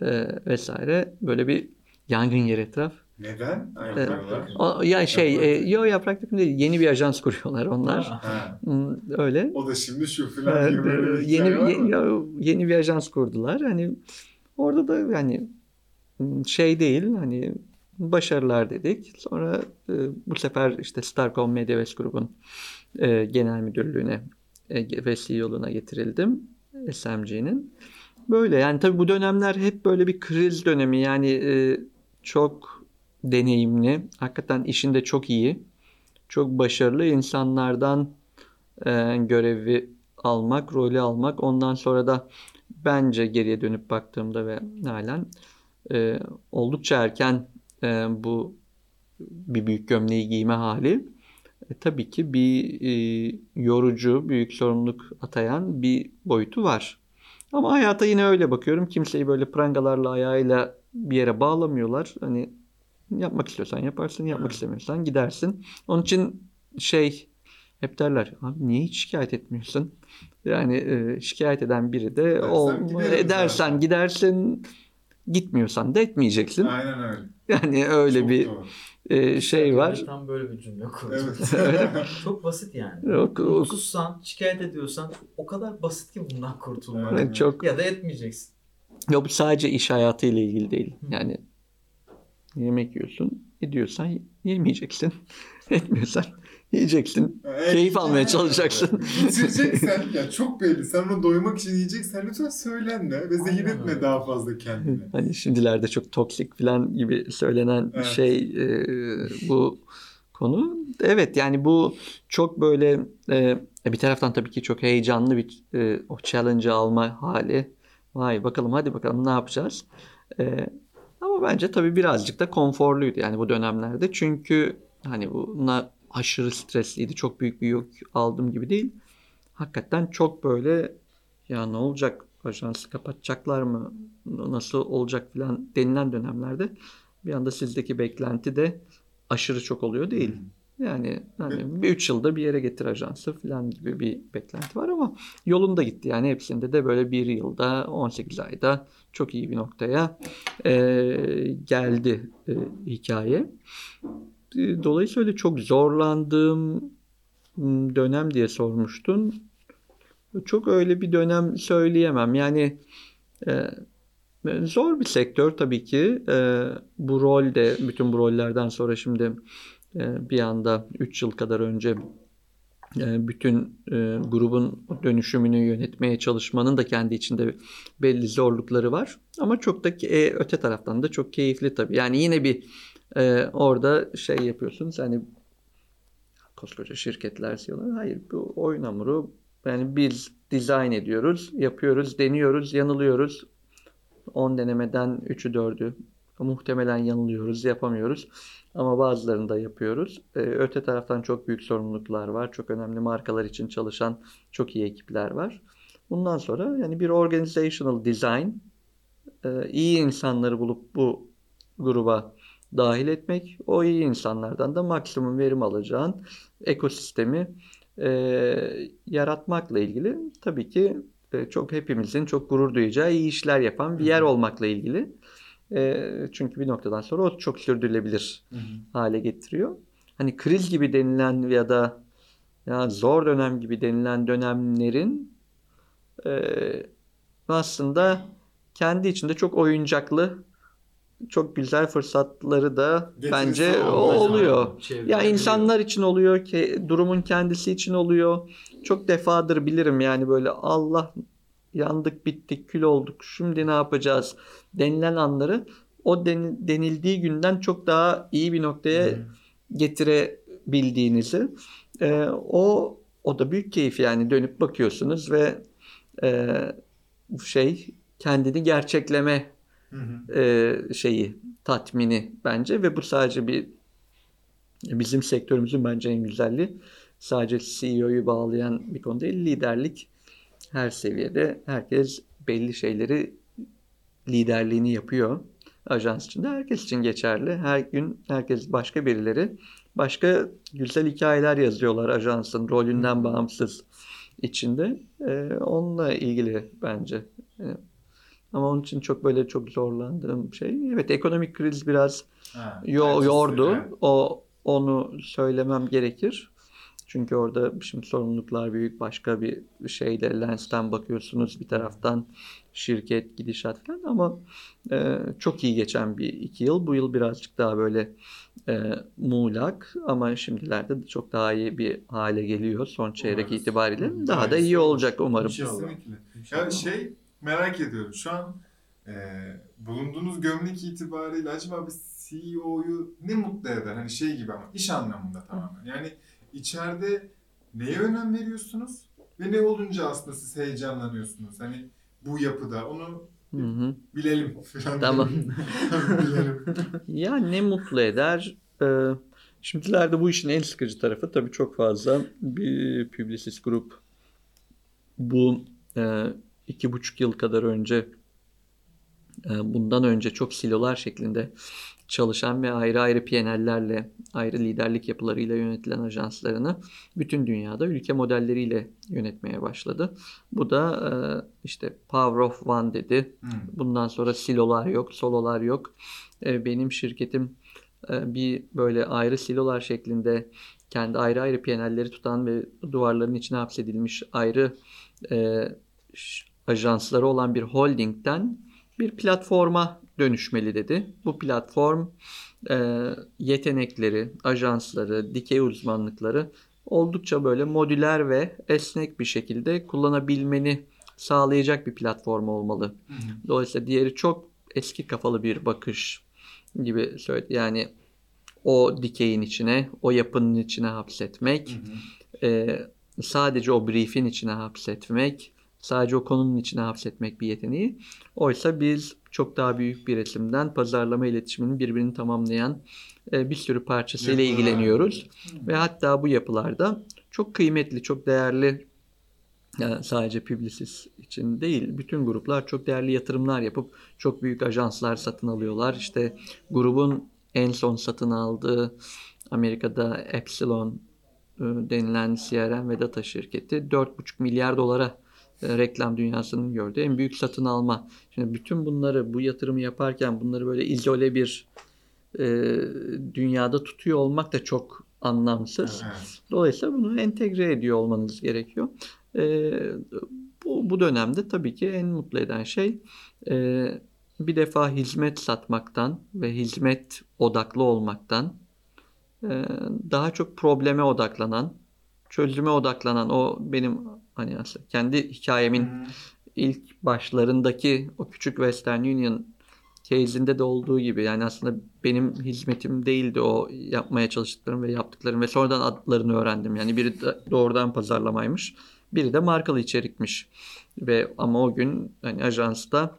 Ee, vesaire. Böyle bir yangın yeri etraf. Neden? Ayrılıyorlar. O, ya şey, e, yo yaprak dökümü değil. Yeni bir ajans kuruyorlar onlar. Ha. Öyle. O da şimdi şu filan gibi böyle bir yeni hikaye var ye- mı? ya- yeni bir ajans kurdular. Hani orada da yani şey değil hani başarılar dedik. Sonra e, bu sefer işte Starcom Mediavest grubun e, genel müdürlüğüne e, ve CEO'luğuna getirildim. SMG'nin. Böyle yani tabii bu dönemler hep böyle bir kriz dönemi. Yani e, çok deneyimli, hakikaten işinde çok iyi, çok başarılı insanlardan e, görevi almak, rolü almak. Ondan sonra da bence geriye dönüp baktığımda ve halen e, oldukça erken e, bu bir büyük gömleği giyme hali e, tabii ki bir e, yorucu, büyük sorumluluk atayan bir boyutu var. Ama hayata yine öyle bakıyorum. Kimseyi böyle prangalarla ayağıyla bir yere bağlamıyorlar. Hani yapmak istiyorsan yaparsın, yapmak istemiyorsan gidersin. Onun için şey hep derler abi niye hiç şikayet etmiyorsun? Yani e, şikayet eden biri de Edersen ol, edersen zaten. gidersin gitmiyorsan da etmeyeceksin. Aynen öyle. Yani öyle Çok bir doğru. E, şey var. Tam böyle bir cümle kurdum. Evet. <laughs> Çok basit yani. Yok, yok. Mutsuzsan, şikayet ediyorsan o kadar basit ki bundan kurtulmak. Evet. Çok Ya da etmeyeceksin. Ya bu sadece iş hayatıyla ilgili değil. Yani yemek yiyorsun, ediyorsan yemeyeceksin. <laughs> Etmiyorsan yiyeceksin. Evet. Keyif almaya çalışacaksın. Bitireceksen <laughs> ya çok belli. Sen onu doymak için yiyeceksen lütfen söylenme ve zehir etme daha fazla kendini. Hani şimdilerde çok toksik falan gibi söylenen Evet. şey e, bu konu. Evet yani bu çok böyle e, bir taraftan tabii ki çok heyecanlı bir e, o challenge'ı alma hali. Vay bakalım hadi bakalım ne yapacağız. E, ama bence tabii birazcık da konforluydu yani bu dönemlerde. Çünkü hani buna aşırı stresliydi. Çok büyük bir yük aldım gibi değil. Hakikaten çok böyle ya ne olacak ajansı kapatacaklar mı nasıl olacak falan denilen dönemlerde bir anda sizdeki beklenti de aşırı çok oluyor değil. Yani hani bir üç yılda bir yere getir ajansı falan gibi bir beklenti var ama yolunda gitti. Yani hepsinde de böyle bir yılda 18 ayda çok iyi bir noktaya e, geldi e, hikaye. E, Dolayısıyla çok zorlandığım dönem diye sormuştun. Çok öyle bir dönem söyleyemem. Yani e, zor bir sektör tabii ki. E, bu rol de bütün bu rollerden sonra şimdi e, bir anda 3 yıl kadar önce e, bütün e, grubun dönüşümünü yönetmeye çalışmanın da kendi içinde belli zorlukları var. Ama çok da e, öte taraftan da çok keyifli tabii. Yani yine bir e, orada şey yapıyorsunuz hani koskoca şirketler diyorlar. Hayır bu oyun hamuru yani biz dizayn ediyoruz, yapıyoruz, deniyoruz, yanılıyoruz. 10 denemeden 3'ü 4'ü muhtemelen yanılıyoruz, yapamıyoruz. Ama bazılarını da yapıyoruz. Ee, öte taraftan çok büyük sorumluluklar var. Çok önemli markalar için çalışan çok iyi ekipler var. Bundan sonra yani bir organizational design, e, iyi insanları bulup bu gruba dahil etmek, o iyi insanlardan da maksimum verim alacağın ekosistemi e, yaratmakla ilgili tabii ki e, çok hepimizin çok gurur duyacağı iyi işler yapan bir yer olmakla ilgili. E, çünkü bir noktadan sonra o çok sürdürülebilir hale getiriyor. Hani kriz gibi denilen ya da ya zor dönem gibi denilen dönemlerin e, aslında kendi içinde çok oyuncaklı, çok güzel fırsatları da Getirisi bence oluyor. Çevre- Ya insanlar için oluyor ki durumun kendisi için oluyor. Çok defadır bilirim yani böyle Allah yandık bittik kül olduk şimdi ne yapacağız denilen anları o den- denildiği günden çok daha iyi bir noktaya Hı. getirebildiğinizi e, o o da büyük keyif yani dönüp bakıyorsunuz ve e, şey kendini gerçekleme Hı hı. e, şeyi tatmini bence ve bu sadece bir bizim sektörümüzün bence en güzelliği. Sadece CEO'yu bağlayan bir konu değil liderlik her seviyede. Herkes belli şeyleri liderliğini yapıyor. Ajans içinde herkes için geçerli. Her gün herkes başka birileri başka güzel hikayeler yazıyorlar ajansın rolünden bağımsız içinde. Ee, onunla ilgili bence Ee, ama onun için çok böyle çok zorlandığım şey evet ekonomik kriz biraz Ha, yo yordu. evet. O onu söylemem gerekir. Çünkü orada şimdi sorumluluklar büyük. Başka bir şeyle lensten bakıyorsunuz bir taraftan şirket gidişat falan ama e, çok iyi geçen bir iki yıl. Bu yıl birazcık daha böyle e, muğlak ama şimdilerde de çok daha iyi bir hale geliyor son çeyrek Umarız. itibariyle. Daha da hayırlısı iyi olacak umarım. İnşallah. Kesinlikle. Ya şey merak ediyorum şu an e, bulunduğunuz gömlek itibariyle acaba bir CEO'yu ne mutlu eder? Hani şey gibi ama iş anlamında tamamen. Yani içeride neye önem veriyorsunuz ve ne olunca aslında siz heyecanlanıyorsunuz? Hani bu yapıda onu Hı hı. bilelim <laughs> falan. Tamam. bilelim. <laughs> Ya ne mutlu eder? Ee, şimdilerde bu işin en sıkıcı tarafı tabii çok fazla bir Publicis Group bu e, iki buçuk yıl kadar önce e, bundan önce çok silolar şeklinde çalışan ve ayrı ayrı PNL'lerle, ayrı liderlik yapılarıyla yönetilen ajanslarını bütün dünyada ülke modelleriyle yönetmeye başladı. Bu da e, işte Power of One dedi. Hı. Bundan sonra silolar yok, sololar yok. E, Benim şirketim bir böyle ayrı silolar şeklinde kendi ayrı ayrı PNL'leri tutan ve duvarların içine hapsedilmiş ayrı ajansları olan bir holdingden bir platforma dönüşmeli dedi. Bu platform e, yetenekleri, ajansları, dikey uzmanlıkları oldukça böyle modüler ve esnek bir şekilde kullanabilmeni sağlayacak bir platform olmalı. Dolayısıyla diğeri çok eski kafalı bir bakış gibi söyledi. Yani o dikeyin içine, o yapının içine hapsetmek, Hı hı. e, sadece o briefin içine hapsetmek, sadece o konunun içine hapsetmek bir yeteneği. Oysa biz çok daha büyük bir resimden pazarlama iletişiminin birbirini tamamlayan e, bir sürü parçasıyla Yapılar. ilgileniyoruz. Ve hatta bu yapılarda çok kıymetli, çok değerli yani sadece Publicis için değil, bütün gruplar çok değerli yatırımlar yapıp çok büyük ajanslar satın alıyorlar. İşte grubun en son satın aldığı Amerika'da Epsilon e, denilen CRM ve data şirketi 4,5 milyar dolara e, reklam dünyasının gördüğü en büyük satın alma. Şimdi bütün bunları bu yatırımı yaparken bunları böyle izole bir e, dünyada tutuyor olmak da çok anlamsız. Evet. Dolayısıyla bunu entegre ediyor olmanız gerekiyor. Ee, bu, bu dönemde tabii ki en mutlu eden şey e, bir defa hizmet satmaktan ve hizmet odaklı olmaktan e, daha çok probleme odaklanan, çözüme odaklanan o benim hani aslında kendi hikayemin Hı. ilk başlarındaki o küçük Western Union case'inde de olduğu gibi yani aslında benim hizmetim değildi o yapmaya çalıştıklarım ve yaptıklarım ve sonradan adlarını öğrendim. Yani biri doğrudan pazarlamaymış. Biri de markalı içerikmiş. Ve ama o gün hani ajansta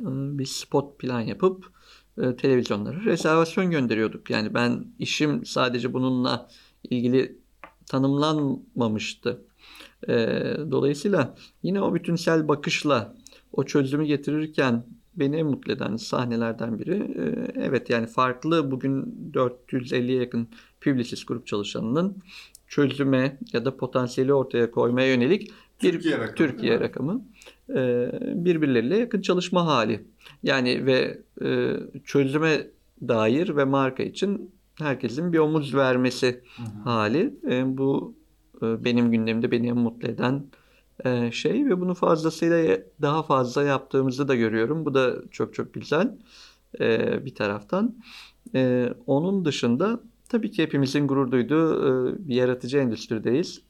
bir spot plan yapıp televizyonlara rezervasyon gönderiyorduk. Yani ben işim sadece bununla ilgili tanımlanmamıştı. E, dolayısıyla yine o bütünsel bakışla o çözümü getirirken beni en mutlu eden sahnelerden biri. e, evet yani farklı bugün 450'ye yakın Publicis grup çalışanının çözüme ya da potansiyeli ortaya koymaya yönelik bir Türkiye rakamı. Türkiye rakamı e, birbirleriyle yakın çalışma hali. Yani ve e, çözüme dair ve marka için herkesin bir omuz vermesi Hı hı. hali. E, bu benim gündemimde beni en mutlu eden e, şey ve bunu fazlasıyla daha fazla yaptığımızı da görüyorum. Bu da çok çok güzel e, bir taraftan. E, onun dışında tabii ki hepimizin gurur duyduğu e, bir yaratıcı endüstrideyiz.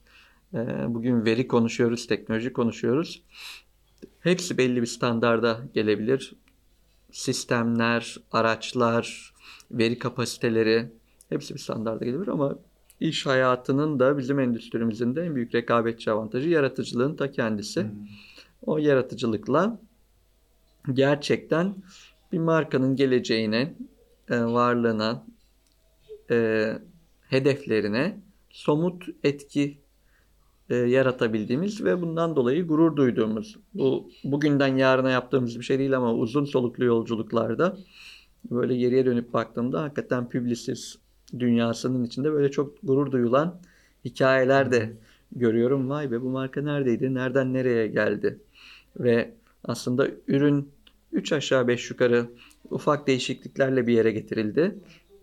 Bugün veri konuşuyoruz, teknoloji konuşuyoruz. Hepsi belli bir standarda gelebilir. Sistemler, araçlar, veri kapasiteleri hepsi bir standarda gelebilir ama iş hayatının da bizim endüstrimizin de en büyük rekabetçi avantajı yaratıcılığın ta kendisi. O yaratıcılıkla gerçekten bir markanın geleceğine, e, varlığına, e, hedeflerine somut etki e, yaratabildiğimiz ve bundan dolayı gurur duyduğumuz bu bugünden yarına yaptığımız bir şey değil ama uzun soluklu yolculuklarda böyle geriye dönüp baktığımda hakikaten Publicis dünyasının içinde böyle çok gurur duyulan hikayeler de görüyorum. Vay be bu marka neredeydi? Nereden nereye geldi? Ve aslında ürün 3 aşağı 5 yukarı ufak değişikliklerle bir yere getirildi.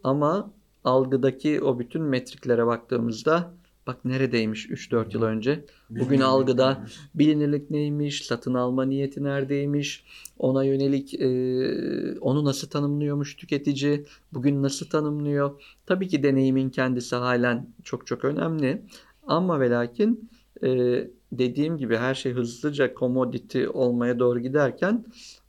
Ama algıdaki o bütün metriklere baktığımızda bak neredeymiş 3-4 yıl önce. Bugün algıda bilinirlik neymiş, satın alma niyeti neredeymiş, ona yönelik e, onu nasıl tanımlıyormuş tüketici, bugün nasıl tanımlıyor. Tabii ki deneyimin kendisi halen çok çok önemli. Ama ve lakin e, dediğim gibi her şey hızlıca commodity olmaya doğru giderken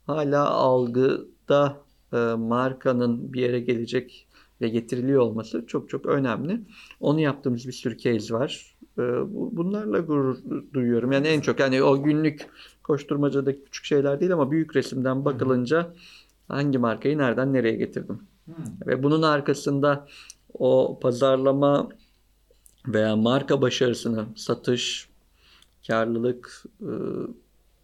hala algıda e, markanın bir yere gelecek ve getiriliyor olması çok çok önemli. Onu yaptığımız bir sürü case var. E, bu- bunlarla gurur duyuyorum. Yani en çok yani o günlük koşturmacadaki küçük şeyler değil ama büyük resimden bakılınca hangi markayı nereden nereye getirdim? Hmm. Ve bunun arkasında o pazarlama veya marka başarısını, satış, karlılık, e,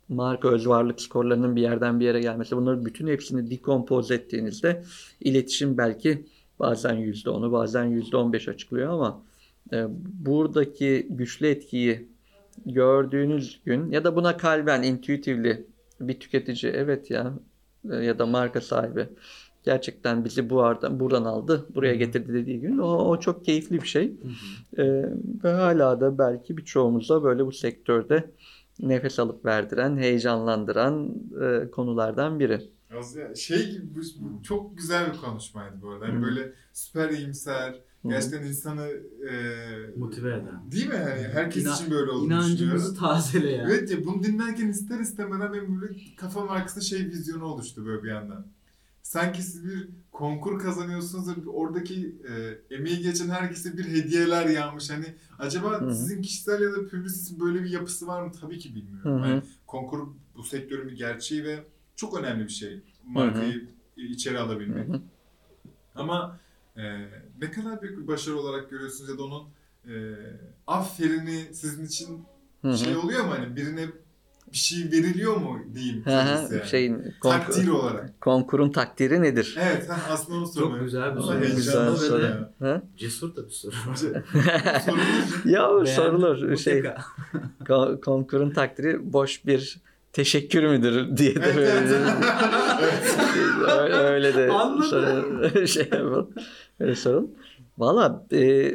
marka özvarlık skorlarının bir yerden bir yere gelmesi bunların bütün hepsini dekompoz ettiğinizde iletişim belki bazen %10'u bazen %15 açıklıyor ama e, buradaki güçlü etkiyi gördüğünüz gün ya da buna kalben intuitively bir tüketici evet ya e, ya da marka sahibi gerçekten bizi bu aradan buradan aldı buraya getirdi dediği gün o, o çok keyifli bir şey. E, ve hala da belki birçoğumuza böyle bu sektörde nefes alıp verdiren heyecanlandıran e, konulardan biri. Aslında şey gibi bu, bu çok güzel bir konuşmaydı bu arada. Hani böyle süper iyimser, gerçekten insanı e, Motive eden. Değil mi? Hani herkes İna- için böyle olduğunu İnancımızı düşünüyorum. tazele ya. Evet ya bunu dinlerken ister istemeden benim böyle kafam arkasında şey vizyonu oluştu böyle bir yandan. Sanki siz bir konkur kazanıyorsunuz oradaki e, emeği geçen herkese bir hediyeler yağmış. Hani acaba Hı hı. sizin kişisel ya da Publicis'in böyle bir yapısı var mı? Tabii ki bilmiyorum. Hani konkur bu sektörün bir gerçeği ve çok önemli bir şey. Markayı içeri alabilmek. Hı hı. Ama e, ne kadar büyük bir başarı olarak görüyorsunuz ya da onun e, aferini sizin için Hı hı. şey oluyor mu hani birine bir şey veriliyor mu diyeyim Hı yani. şeyin konkur- Takdir olarak. konkurun takdiri nedir? Evet ha, aslında onu sormayı. Çok güzel bir soru. Güzel dedim soru. ya. Ha? Cesur da bir soru. <laughs> <laughs> Sorulur. Ya sorulur şey konkurun takdiri boş bir teşekkür müdür diye de Evet, böyle evet. <laughs> öyle, öyle de sorun- <laughs> şey yapalım. Öyle sorun. Valla e,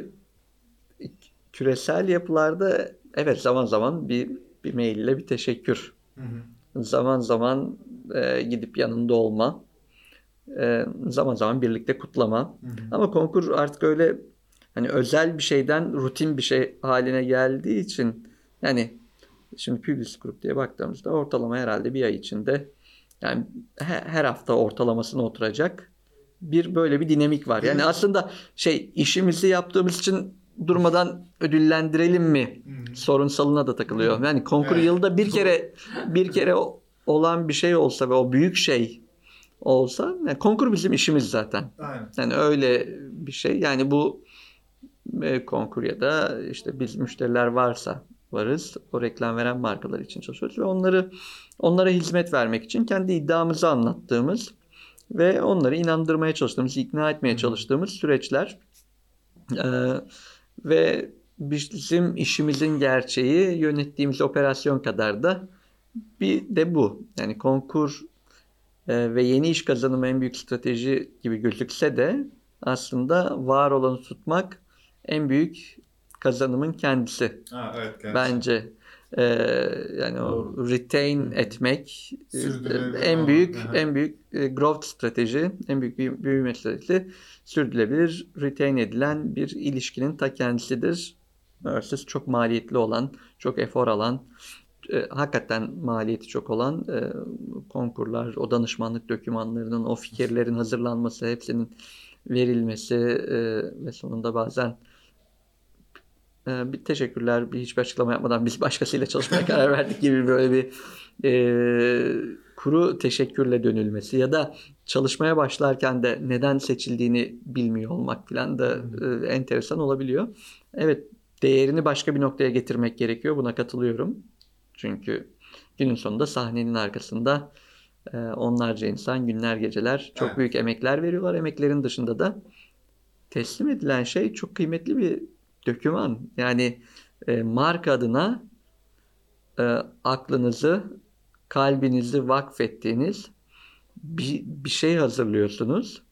küresel yapılarda evet zaman zaman bir bir maille bir teşekkür. Hı hı. Zaman zaman e, gidip yanında olma. E, zaman zaman birlikte kutlama. Hı hı. Ama konkur artık öyle hani özel bir şeyden rutin bir şey haline geldiği için yani şimdi Publicis Group diye baktığımızda ortalama herhalde bir ay içinde yani he- her hafta ortalamasına oturacak bir böyle bir dinamik var. Yani aslında şey işimizi yaptığımız için durmadan ödüllendirelim mi sorunsalına da takılıyor. Yani konkur Evet. yılda bir kere bir kere olan bir şey olsa ve o büyük şey olsa yani konkur bizim işimiz zaten. Aynen. Yani öyle bir şey. Yani bu e, konkur ya da işte biz müşteriler varsa varız. O reklam veren markalar için çalışıyoruz ve onları onlara hizmet vermek için kendi iddiamızı anlattığımız ve onları inandırmaya çalıştığımız, ikna etmeye çalıştığımız süreçler. Ee, ve bizim işimizin gerçeği yönettiğimiz operasyon kadar da bir de bu. Yani konkur e, ve yeni iş kazanımı en büyük strateji gibi gözükse de aslında var olanı tutmak en büyük kazanımın kendisi Ha, evet, gerçekten. bence. E, yani o retain etmek e, en büyük aha. en büyük e, growth strateji, en büyük büyü- büyüme stratejisi sürdürülebilir retain edilen bir ilişkinin ta kendisidir versus çok maliyetli olan, çok efor alan, e, hakikaten maliyeti çok olan e, konkurlar, o danışmanlık dokümanlarının, o fikirlerin hazırlanması, hepsinin verilmesi e, ve sonunda bazen e, bir teşekkürler, bir hiçbir açıklama yapmadan biz <laughs> başkasıyla çalışmaya karar verdik gibi böyle bir e, kuru teşekkürle dönülmesi ya da çalışmaya başlarken de neden seçildiğini bilmiyor olmak falan da e, enteresan olabiliyor. Evet, değerini başka bir noktaya getirmek gerekiyor. Buna katılıyorum. Çünkü günün sonunda sahnenin arkasında e, onlarca insan günler geceler çok Evet. büyük emekler veriyorlar. Emeklerin dışında da teslim edilen şey çok kıymetli bir döküman. Yani e, marka adına e, aklınızı, kalbinizi vakfettiğiniz bir, bir şey hazırlıyorsunuz.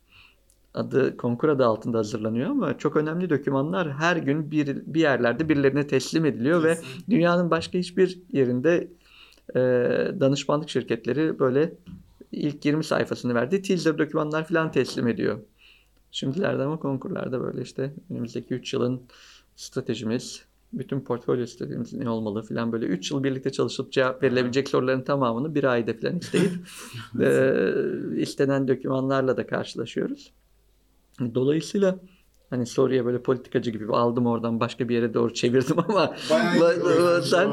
Adı konkur adı altında hazırlanıyor ama çok önemli dokümanlar her gün bir, bir yerlerde birilerine teslim ediliyor ve Kesinlikle. dünyanın başka hiçbir yerinde e, danışmanlık şirketleri böyle ilk 20 sayfasını verdi. Teaser dokümanlar falan teslim ediyor. Şimdilerde ama konkurlarda böyle işte önümüzdeki 3 yılın stratejimiz, bütün portfolyo stratejimiz ne olmalı falan böyle 3 yıl birlikte çalışıp cevap verilebilecek soruların tamamını bir ayda falan isteyip <laughs> e, istenen dokümanlarla da karşılaşıyoruz. Dolayısıyla hani soruya böyle politikacı gibi aldım oradan başka bir yere doğru çevirdim ama Bayağı <laughs> sen-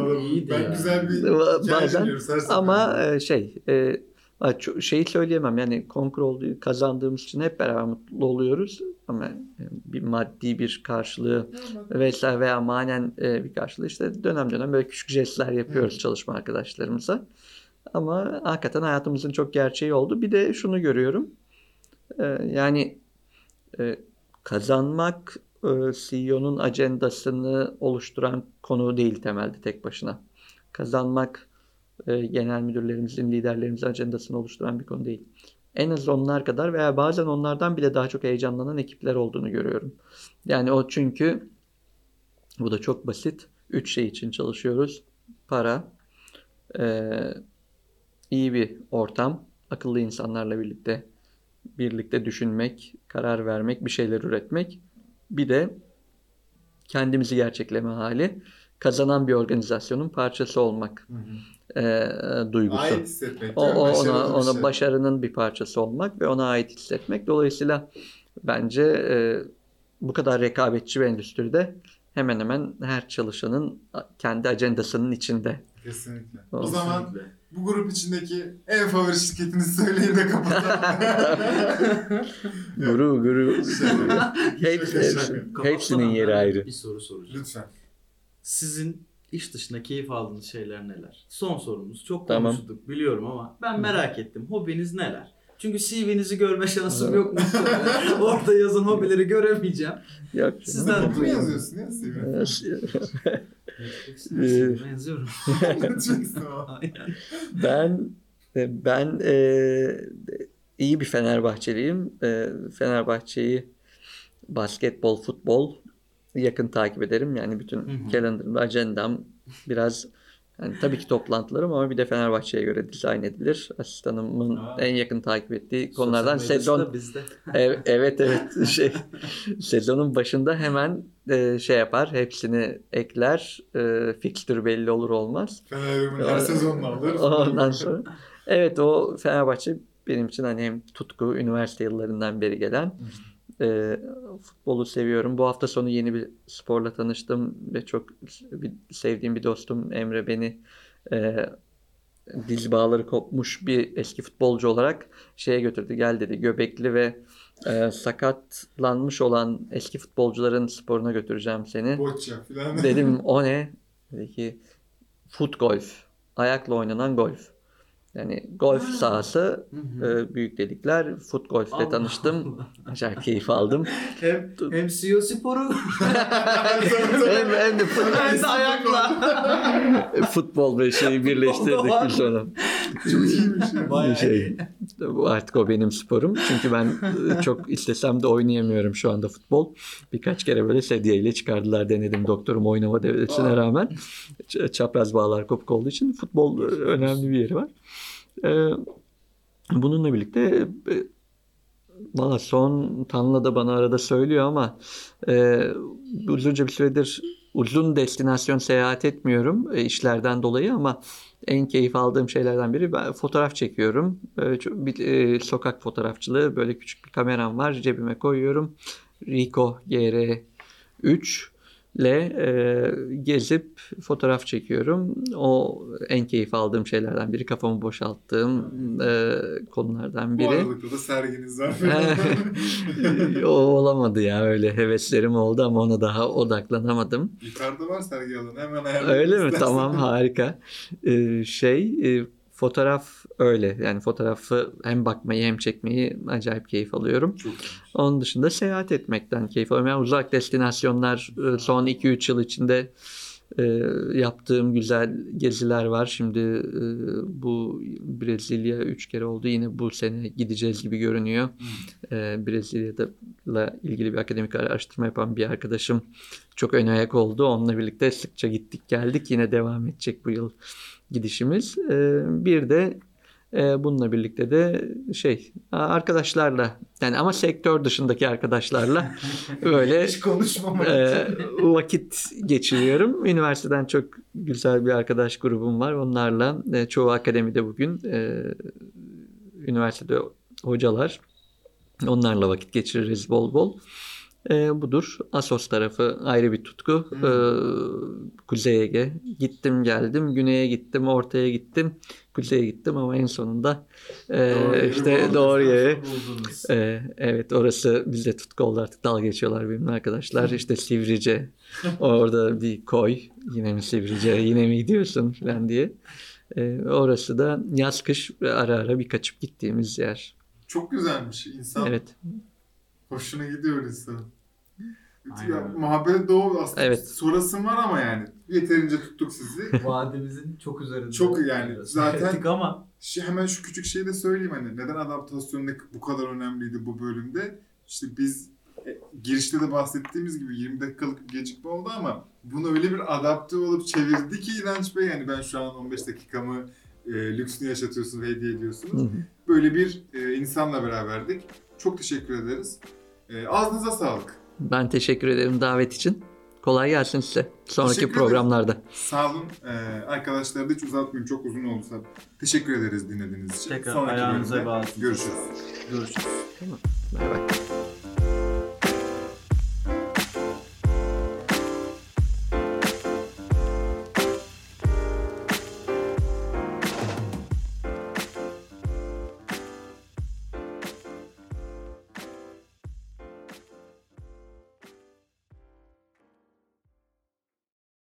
Ben güzel bir bazen- ama e, şey e, şeyi söyleyemem yani konkur olduğu kazandığımız için hep beraber mutlu oluyoruz ama e, bir maddi bir karşılığı vesaire veya manen e, bir karşılığı işte dönem dönem böyle küçük jestler yapıyoruz çalışma arkadaşlarımıza. Ama hakikaten hayatımızın çok gerçeği oldu. Bir de şunu görüyorum. E, yani kazanmak CEO'nun ajandasını oluşturan konu değil temelde tek başına. Kazanmak e, genel müdürlerimizin, liderlerimizin ajandasını oluşturan bir konu değil. En az onlar kadar veya bazen onlardan bile daha çok heyecanlanan ekipler olduğunu görüyorum. Yani o çünkü bu da çok basit. Üç şey için çalışıyoruz. Para, e, iyi bir ortam, akıllı insanlarla birlikte birlikte düşünmek, karar vermek, bir şeyler üretmek. Bir de kendimizi gerçekleme hali, kazanan bir organizasyonun parçası olmak Hı hı. E, duygusu. Ait hissetmek. O, o ona, ona şey. başarının bir parçası olmak ve ona ait hissetmek. Dolayısıyla bence e, bu kadar rekabetçi bir endüstride hemen hemen her çalışanın kendi ajandasının içinde. Kesinlikle. O O zaman Kesinlikle. bu grup içindeki en favori şirketinizi söyleyin de kapatalım. <laughs> Guru guru. Hepsi, hepsinin yeri ayrı. Bir soru soracağım. Lütfen. Sizin iş dışında keyif aldığınız şeyler neler? Son sorumuz. Çok Tamam. konuştuk biliyorum ama ben merak ettim. Hobiniz neler? Çünkü CV'nizi görme şansım yok. <laughs> Orada yazan hobileri göremeyeceğim. Yok. Sizden duyuyorum. yazıyorsun ya Sivri. Netflix'e benziyorum. <laughs> Lütfen o. Aynen. Ben e, ben e, iyi bir Fenerbahçeliyim. E, Fenerbahçe'yi basketbol, futbol yakın takip ederim. Yani bütün Hı hı. calendar'ım, ajandam biraz yani tabii ki toplantılarım ama bir de Fenerbahçe'ye göre dizayn edilir. Asistanımın Aa. en yakın takip ettiği konulardan sezon bizde. <laughs> Ev- evet evet <laughs> şey sezonun başında hemen e, şey yapar hepsini ekler e, fikstür belli olur olmaz Fener'in her Ya- sezonunu alır. ondan sonra evet o Fenerbahçe benim için hani hem tutku üniversite yıllarından beri gelen e, futbolu seviyorum bu hafta sonu yeni bir sporla tanıştım ve çok bir, sevdiğim bir dostum Emre beni e, diz bağları kopmuş bir eski futbolcu olarak şeye götürdü. Gel dedi göbekli ve e, sakatlanmış olan eski futbolcuların sporuna götüreceğim seni. Boccia filan. Dedim <laughs> o ne? Dedi ki foot golf. Ayakla oynanan golf. Yani golf Ha. sahası e, büyük delikler. Foot golf'le Allah tanıştım. Allah. Acayip keyif aldım. <laughs> Hem, hem CEO sporu <laughs> hem, hem de fut- hem de ayakla. futbol ve şeyi birleştirdik bir sonra. Çok iyiymiş ya. Bayağı şey, bu artık o benim sporum. Çünkü ben e, çok istesem de oynayamıyorum şu anda futbol. Birkaç kere böyle sedyeyle çıkardılar denedim doktorum oynama devresine Aa. rağmen. Çapraz bağlar kopuk olduğu için futbol e, önemli bir yeri var. Ee, bununla birlikte e, valla son Tanla da bana arada söylüyor ama e, uzunca bir süredir uzun destinasyon seyahat etmiyorum e, işlerden dolayı ama en keyif aldığım şeylerden biri ben fotoğraf çekiyorum. E, çok- bir, e, sokak fotoğrafçılığı böyle küçük bir kameram var cebime koyuyorum. Ricoh GR3 ile e, gezip fotoğraf çekiyorum. O en keyif aldığım şeylerden biri. Kafamı boşalttığım e, konulardan Bu biri. aralıkta da serginiz var. <laughs> o olamadı ya öyle heveslerim oldu ama ona daha odaklanamadım. Yukarıda var sergi alanı hemen ayarlayın. Öyle mi? Tamam harika. Ee, şey e, fotoğraf öyle yani fotoğrafı hem bakmayı hem çekmeyi acayip keyif alıyorum. Çok. Onun dışında seyahat etmekten keyif alıyorum. Yani uzak destinasyonlar e, son 2-3 yıl içinde e, yaptığım güzel geziler var. Şimdi e, bu Brezilya 3 kere oldu. Yine bu sene gideceğiz gibi görünüyor. E, Brezilya'da ilgili bir akademik araştırma yapan bir arkadaşım çok ön ayak oldu. Onunla birlikte sıkça gittik geldik. Yine devam edecek bu yıl gidişimiz. E, bir de e, bununla birlikte de şey arkadaşlarla yani ama sektör dışındaki arkadaşlarla <laughs> böyle Hiç konuşmamak e, vakit geçiriyorum. Üniversiteden çok güzel bir arkadaş grubum var. Onlarla e, çoğu akademide bugün e, üniversitede hocalar. Onlarla vakit geçiririz bol bol. E, budur. Asos tarafı ayrı bir tutku. Hmm. E, Kuzey Ege. Gittim geldim. Güney'e gittim. Ortaya gittim. Kuzey'e gittim ama en sonunda e, Doğru işte doğru ee, evet orası bizde tutku oldu artık dalga geçiyorlar benimle arkadaşlar. İşte Sivrice orada bir koy yine mi Sivrice yine mi gidiyorsun falan diye. Ee, orası da yaz kış ara ara bir kaçıp gittiğimiz yer. Çok güzelmiş. İnsan Evet hoşuna gidiyor insan. Ya, muhabbet doğu aslında Evet. sorasım var ama yani. Yeterince tuttuk sizi. <laughs> Vadimizin çok üzerinde. Çok yani, zaten- Ettik ama Şu, hemen şu küçük şeyi de söyleyeyim hani neden adaptasyon ne- bu kadar önemliydi bu bölümde. İşte biz e, girişte de bahsettiğimiz gibi 20 dakikalık bir gecikme oldu ama bunu öyle bir adapte olup çevirdi ki İnanç Bey yani ben şu an 15 dakikamı e, lüksünü yaşatıyorsun ve hediye ediyorsunuz. Hı hı. Böyle bir e, insanla beraberdik. Çok teşekkür ederiz. E, ağzınıza sağlık. Ben teşekkür ederim davet için. Kolay gelsin size sonraki Teşekkür ederim. programlarda. Sağ olun. E, arkadaşlar da hiç uzatmayayım çok uzun oldu. Teşekkür ederiz dinlediğiniz için. Tekrar Sonraki ayağınıza bölümde bağlı. Görüşürüz. görüşürüz. Bay bay.